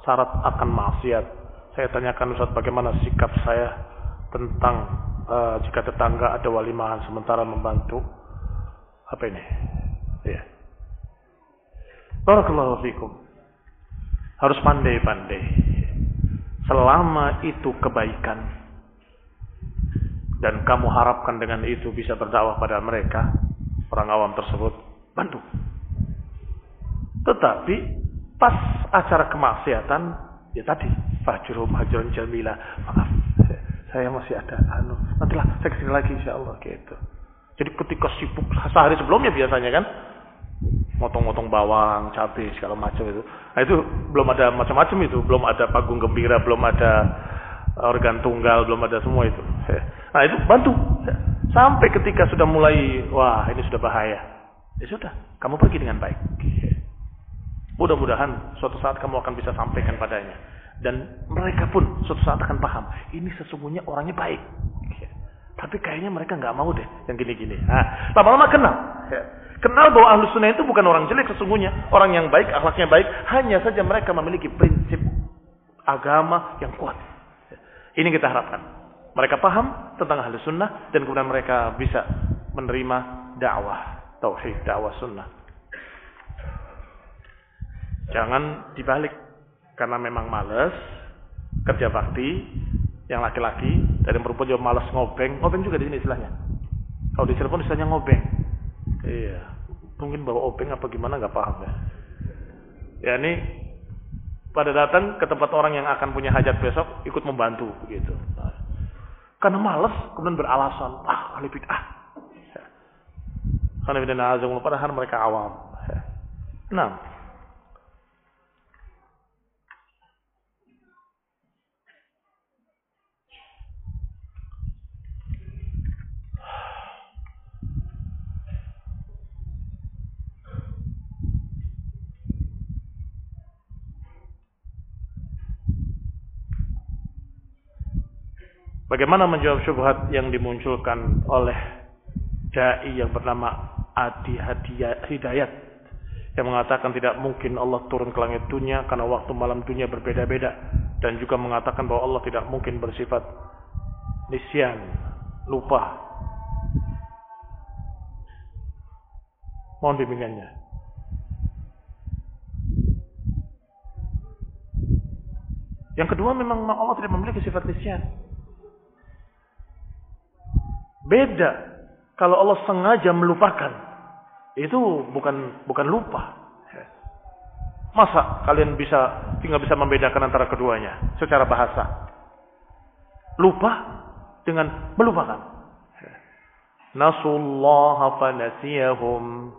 B: syarat akan maksiat. Saya tanyakan Ustaz bagaimana sikap saya tentang uh, jika tetangga ada walimahan sementara membantu apa ini? Ya. Barakallahu fikum. Harus pandai-pandai. Selama itu kebaikan dan kamu harapkan dengan itu bisa berdakwah pada mereka, orang awam tersebut, bantu. Tetapi pas acara kemaksiatan, ya tadi, fajrum hajrun jamila, maaf, saya masih ada anu, nantilah saya ke sini lagi insya Allah gitu. Jadi ketika sibuk sehari sebelumnya biasanya kan, motong-motong bawang, cabai segala macam itu. Nah itu belum ada macam-macam itu, belum ada panggung gembira, belum ada organ tunggal, belum ada semua itu. Nah itu bantu. Sampai ketika sudah mulai, wah ini sudah bahaya. Ya sudah, kamu pergi dengan baik. Mudah-mudahan suatu saat kamu akan bisa sampaikan padanya. Dan mereka pun suatu saat akan paham. Ini sesungguhnya orangnya baik. Tapi kayaknya mereka nggak mau deh yang gini-gini. Nah, lama-lama kenal. Kenal bahwa ahlu sunnah itu bukan orang jelek sesungguhnya. Orang yang baik, akhlaknya baik. Hanya saja mereka memiliki prinsip agama yang kuat. Ini kita harapkan. Mereka paham tentang ahli sunnah dan kemudian mereka bisa menerima dakwah tauhid, dakwah sunnah. Jangan dibalik karena memang males kerja bakti yang laki-laki dari perempuan juga malas ngobeng, ngobeng juga di sini istilahnya. Kalau di Cirebon istilahnya ngobeng. Iya, mungkin bawa obeng apa gimana nggak paham ya. Ya ini pada datang ke tempat orang yang akan punya hajat besok ikut membantu begitu. Karena malas, kemudian beralasan. Ah, ahli bid'ah. Karena bid'ah padahal mereka awam. Nah, Bagaimana menjawab syubhat yang dimunculkan oleh dai yang bernama Adi Hidayat yang mengatakan tidak mungkin Allah turun ke langit dunia karena waktu malam dunia berbeda-beda dan juga mengatakan bahwa Allah tidak mungkin bersifat nisyan, lupa. Mohon bimbingannya. Yang kedua memang Allah tidak memiliki sifat nisyan. Beda kalau Allah sengaja melupakan. Itu bukan bukan lupa. Masa kalian bisa tinggal bisa membedakan antara keduanya secara bahasa? Lupa dengan melupakan. Nasullaha fanasiyahum.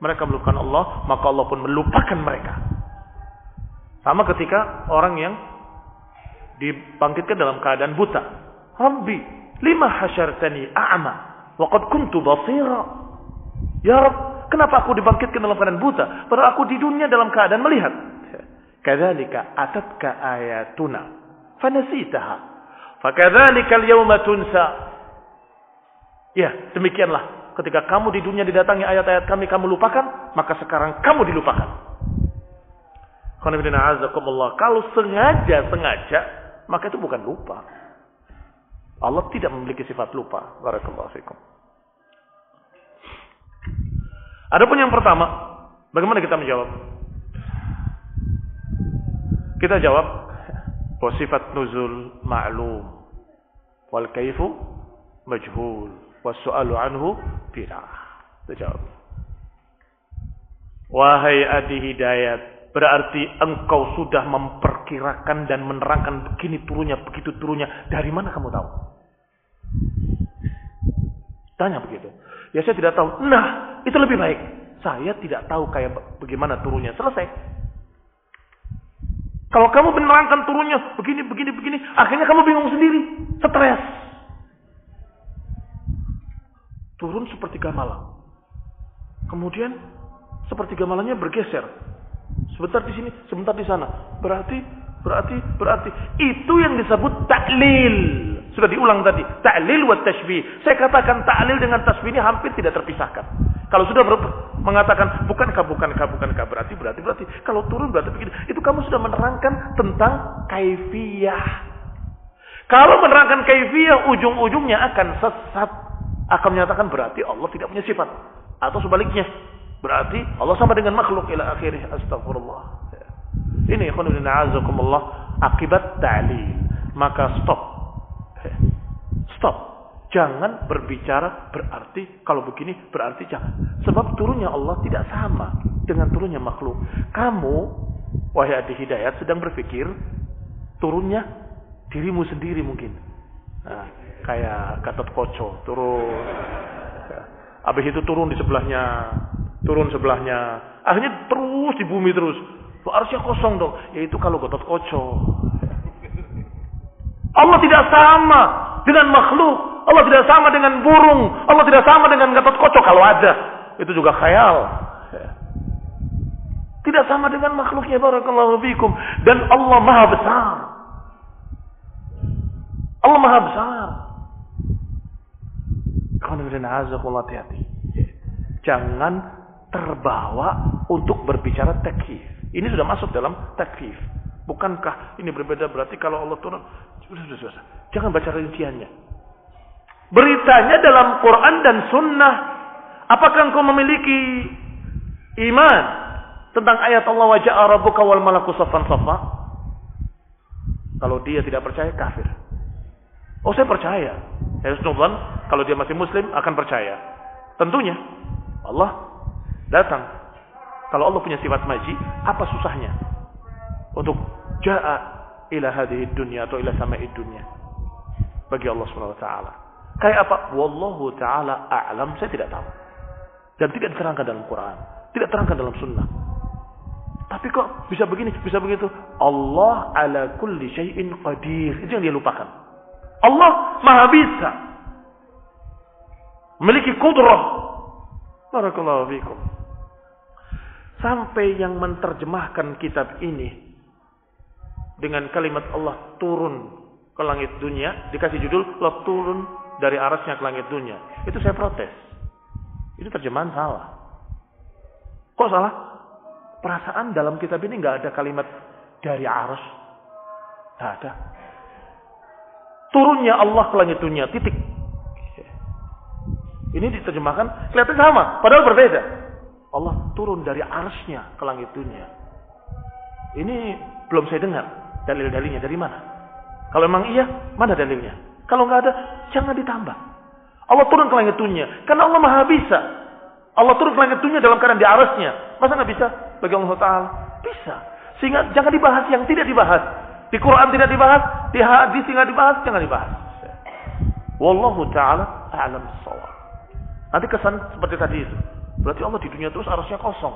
B: Mereka melupakan Allah, maka Allah pun melupakan mereka. Sama ketika orang yang dibangkitkan dalam keadaan buta. Rabbi, Lima hasyartani a'ma wa qad kuntu basira. Ya Rabb, kenapa aku dibangkitkan dalam keadaan buta? Padahal aku di dunia dalam keadaan melihat. Kadzalika atatka ayatuna fanasitaha. Fakadzalika al-yawma tunsa. Ya, demikianlah. Ketika kamu di dunia didatangi ayat-ayat kami, kamu lupakan, maka sekarang kamu dilupakan. Kalau sengaja, sengaja, maka itu bukan lupa. Allah tidak memiliki sifat lupa. Barakallahu fikum. Adapun yang pertama, bagaimana kita menjawab? Kita jawab bahwa sifat nuzul ma'lum wal kaifu majhul was su'alu anhu bid'ah. Kita jawab. Wahai adi hidayat, berarti engkau sudah memperkirakan dan menerangkan begini turunnya, begitu turunnya. Dari mana kamu tahu? Tanya begitu. Ya saya tidak tahu. Nah, itu lebih baik. Saya tidak tahu kayak bagaimana turunnya. Selesai. Kalau kamu menerangkan turunnya begini, begini, begini, akhirnya kamu bingung sendiri, stres. Turun seperti malam. Kemudian seperti malamnya bergeser. Sebentar di sini, sebentar di sana. Berarti, berarti, berarti. Itu yang disebut taklil. Sudah diulang tadi. Ta'lil wa tashbih. Saya katakan ta'lil dengan tasbih ini hampir tidak terpisahkan. Kalau sudah mengatakan bukankah, bukankah, bukankah, berarti, berarti, berarti. Kalau turun berarti begini. Itu kamu sudah menerangkan tentang kaifiyah. Kalau menerangkan kaifiyah, ujung-ujungnya akan sesat. Akan menyatakan berarti Allah tidak punya sifat. Atau sebaliknya. Berarti Allah sama dengan makhluk ila akhirih. Astagfirullah. Ini azakumullah akibat ta'lil. Maka stop Stop. Jangan berbicara berarti kalau begini berarti jangan. Sebab turunnya Allah tidak sama dengan turunnya makhluk. Kamu, wahai adik hidayat, sedang berpikir turunnya dirimu sendiri mungkin. Nah, kayak Gatot Koco turun. Habis itu turun di sebelahnya, turun sebelahnya. Akhirnya terus di bumi terus. Harusnya kosong dong. Yaitu kalau Gatot Koco. Allah tidak sama dengan makhluk. Allah tidak sama dengan burung. Allah tidak sama dengan gatot kocok kalau ada. Itu juga khayal. Tidak sama dengan makhluknya barakallahu fikum. Dan Allah maha besar. Allah maha besar. hati-hati. Jangan terbawa untuk berbicara takhif. Ini sudah masuk dalam takhif. Bukankah ini berbeda berarti kalau Allah turun? Sudah, sudah, sudah. Jangan baca rinciannya. Beritanya dalam Quran dan Sunnah. Apakah engkau memiliki iman tentang ayat Allah wajah Arabuka wal malaku safan safa? Kalau dia tidak percaya kafir. Oh saya percaya. Ya kalau dia masih muslim akan percaya. Tentunya Allah datang. Kalau Allah punya sifat maji, apa susahnya? untuk jaa ila hadhihi dunya atau ila sama'id dunya. bagi Allah Subhanahu wa taala. Kayak apa? Wallahu taala a'lam, saya tidak tahu. Dan tidak diterangkan dalam Quran, tidak terangkan dalam sunnah. Tapi kok bisa begini, bisa begitu? Allah ala kulli syai'in qadir. Itu yang dia lupakan. Allah maha bisa. Memiliki kudrah. Barakallahu fikum. Sampai yang menerjemahkan kitab ini dengan kalimat Allah turun ke langit dunia, dikasih judul Allah turun dari arasnya ke langit dunia. Itu saya protes. Itu terjemahan salah. Kok salah? Perasaan dalam kitab ini nggak ada kalimat dari aras. Tidak ada. Turunnya Allah ke langit dunia, titik. Ini diterjemahkan kelihatan sama, padahal berbeda. Allah turun dari arasnya ke langit dunia. Ini belum saya dengar dalil-dalilnya dari mana. Kalau memang iya, mana dalilnya? Kalau nggak ada, jangan ditambah. Allah turun ke langit dunia, karena Allah maha bisa. Allah turun ke langit dunia dalam keadaan di arasnya. Masa nggak bisa bagi Allah Taala? Bisa. Sehingga jangan dibahas yang tidak dibahas. Di Quran tidak dibahas, di hadis tidak dibahas, jangan dibahas. Wallahu taala a'lam bissawab. Nanti kesan seperti tadi itu. Berarti Allah di dunia terus arasnya kosong.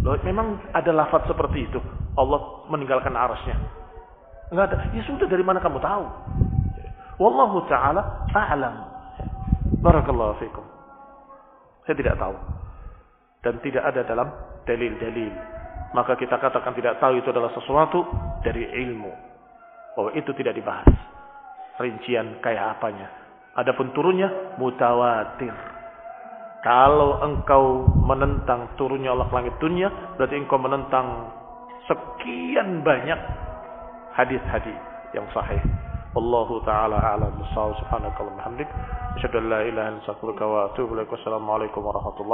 B: Loh, memang ada lafaz seperti itu. Allah meninggalkan arasnya. Enggak ada. Ya sudah dari mana kamu tahu? Wallahu taala a'lam. Barakallahu fikum. Saya tidak tahu. Dan tidak ada dalam dalil-dalil. Maka kita katakan tidak tahu itu adalah sesuatu dari ilmu. Bahwa itu tidak dibahas. Rincian kayak apanya. Adapun turunnya mutawatir. Kalau engkau menentang turunnya Allah langit dunia, berarti engkau menentang sekian banyak hadis-hadis yang sahih. Wallahu taala a'lam. Subhanakallahumma hamdik, asyhadu an la ilaha illa anta astaghfiruka wa atubu ilaik. Wassalamu alaikum warahmatullahi